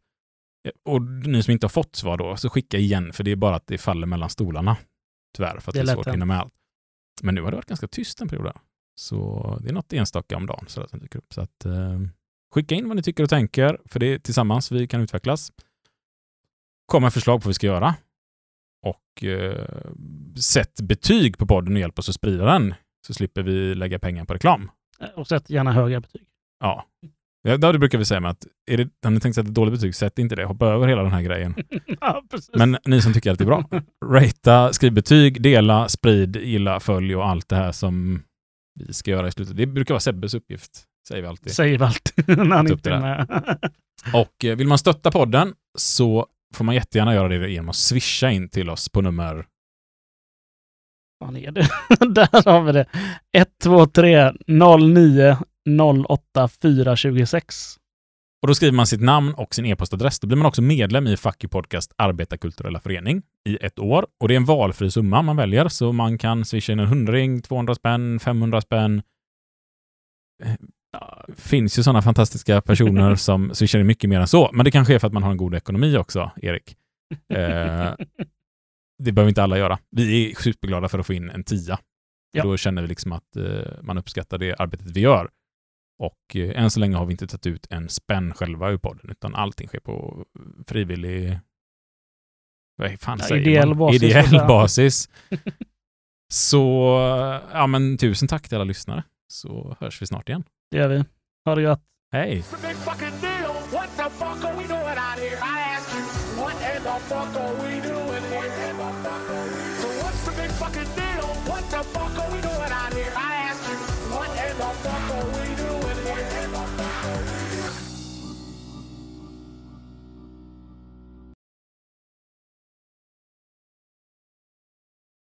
Eh, Och ni som inte har fått svar då, så skicka igen, för det är bara att det faller mellan stolarna. Tyvärr, för att Det det är är svårt att hinna med allt. Men nu har det varit ganska tyst en period. där. Så det är något enstaka om dagen så som dyker upp. Så att, eh, skicka in vad ni tycker och tänker, för det är tillsammans vi kan utvecklas. Kom med förslag på vad vi ska göra. Och eh, sätt betyg på podden och hjälp oss att sprida den, så slipper vi lägga pengar på reklam. Och sätt gärna höga betyg. Ja. Ja, det brukar vi säga med att är det, har ni tänkt sätta ett dåligt betyg, sätt inte det. Hoppa över hela den här grejen. *laughs* ja. Men ni som tycker att det är bra, *laughs* ratea, skriv betyg, dela, sprid, gilla, följ och allt det här som vi ska göra i slutet. Det brukar vara Sebbes uppgift, säger vi alltid. Säger vi alltid *laughs* när han upp inte är med. Och eh, vill man stötta podden så får man jättegärna göra det genom att swisha in till oss på nummer fan är det? Där har vi det. 123 09 08 426. Och då skriver man sitt namn och sin e-postadress. Då blir man också medlem i Fuck Podcast Arbetarkulturella Förening i ett år. Och det är en valfri summa man väljer, så man kan swisha in en hundring, 200 spänn, 500 spänn. Ja, finns ju sådana fantastiska personer *laughs* som swishar in mycket mer än så. Men det kanske är för att man har en god ekonomi också, Erik. Eh, det behöver inte alla göra. Vi är superglada för att få in en tia. Ja. Då känner vi liksom att eh, man uppskattar det arbetet vi gör. Och eh, än så länge har vi inte tagit ut en spänn själva ur podden, utan allting sker på frivillig... Vad fan Ja, säger ideell man? basis, Ideell basis. *laughs* så, ja men tusen tack till alla lyssnare. Så hörs vi snart igen. Det gör vi. Ha det gott. Hej! Fuck are we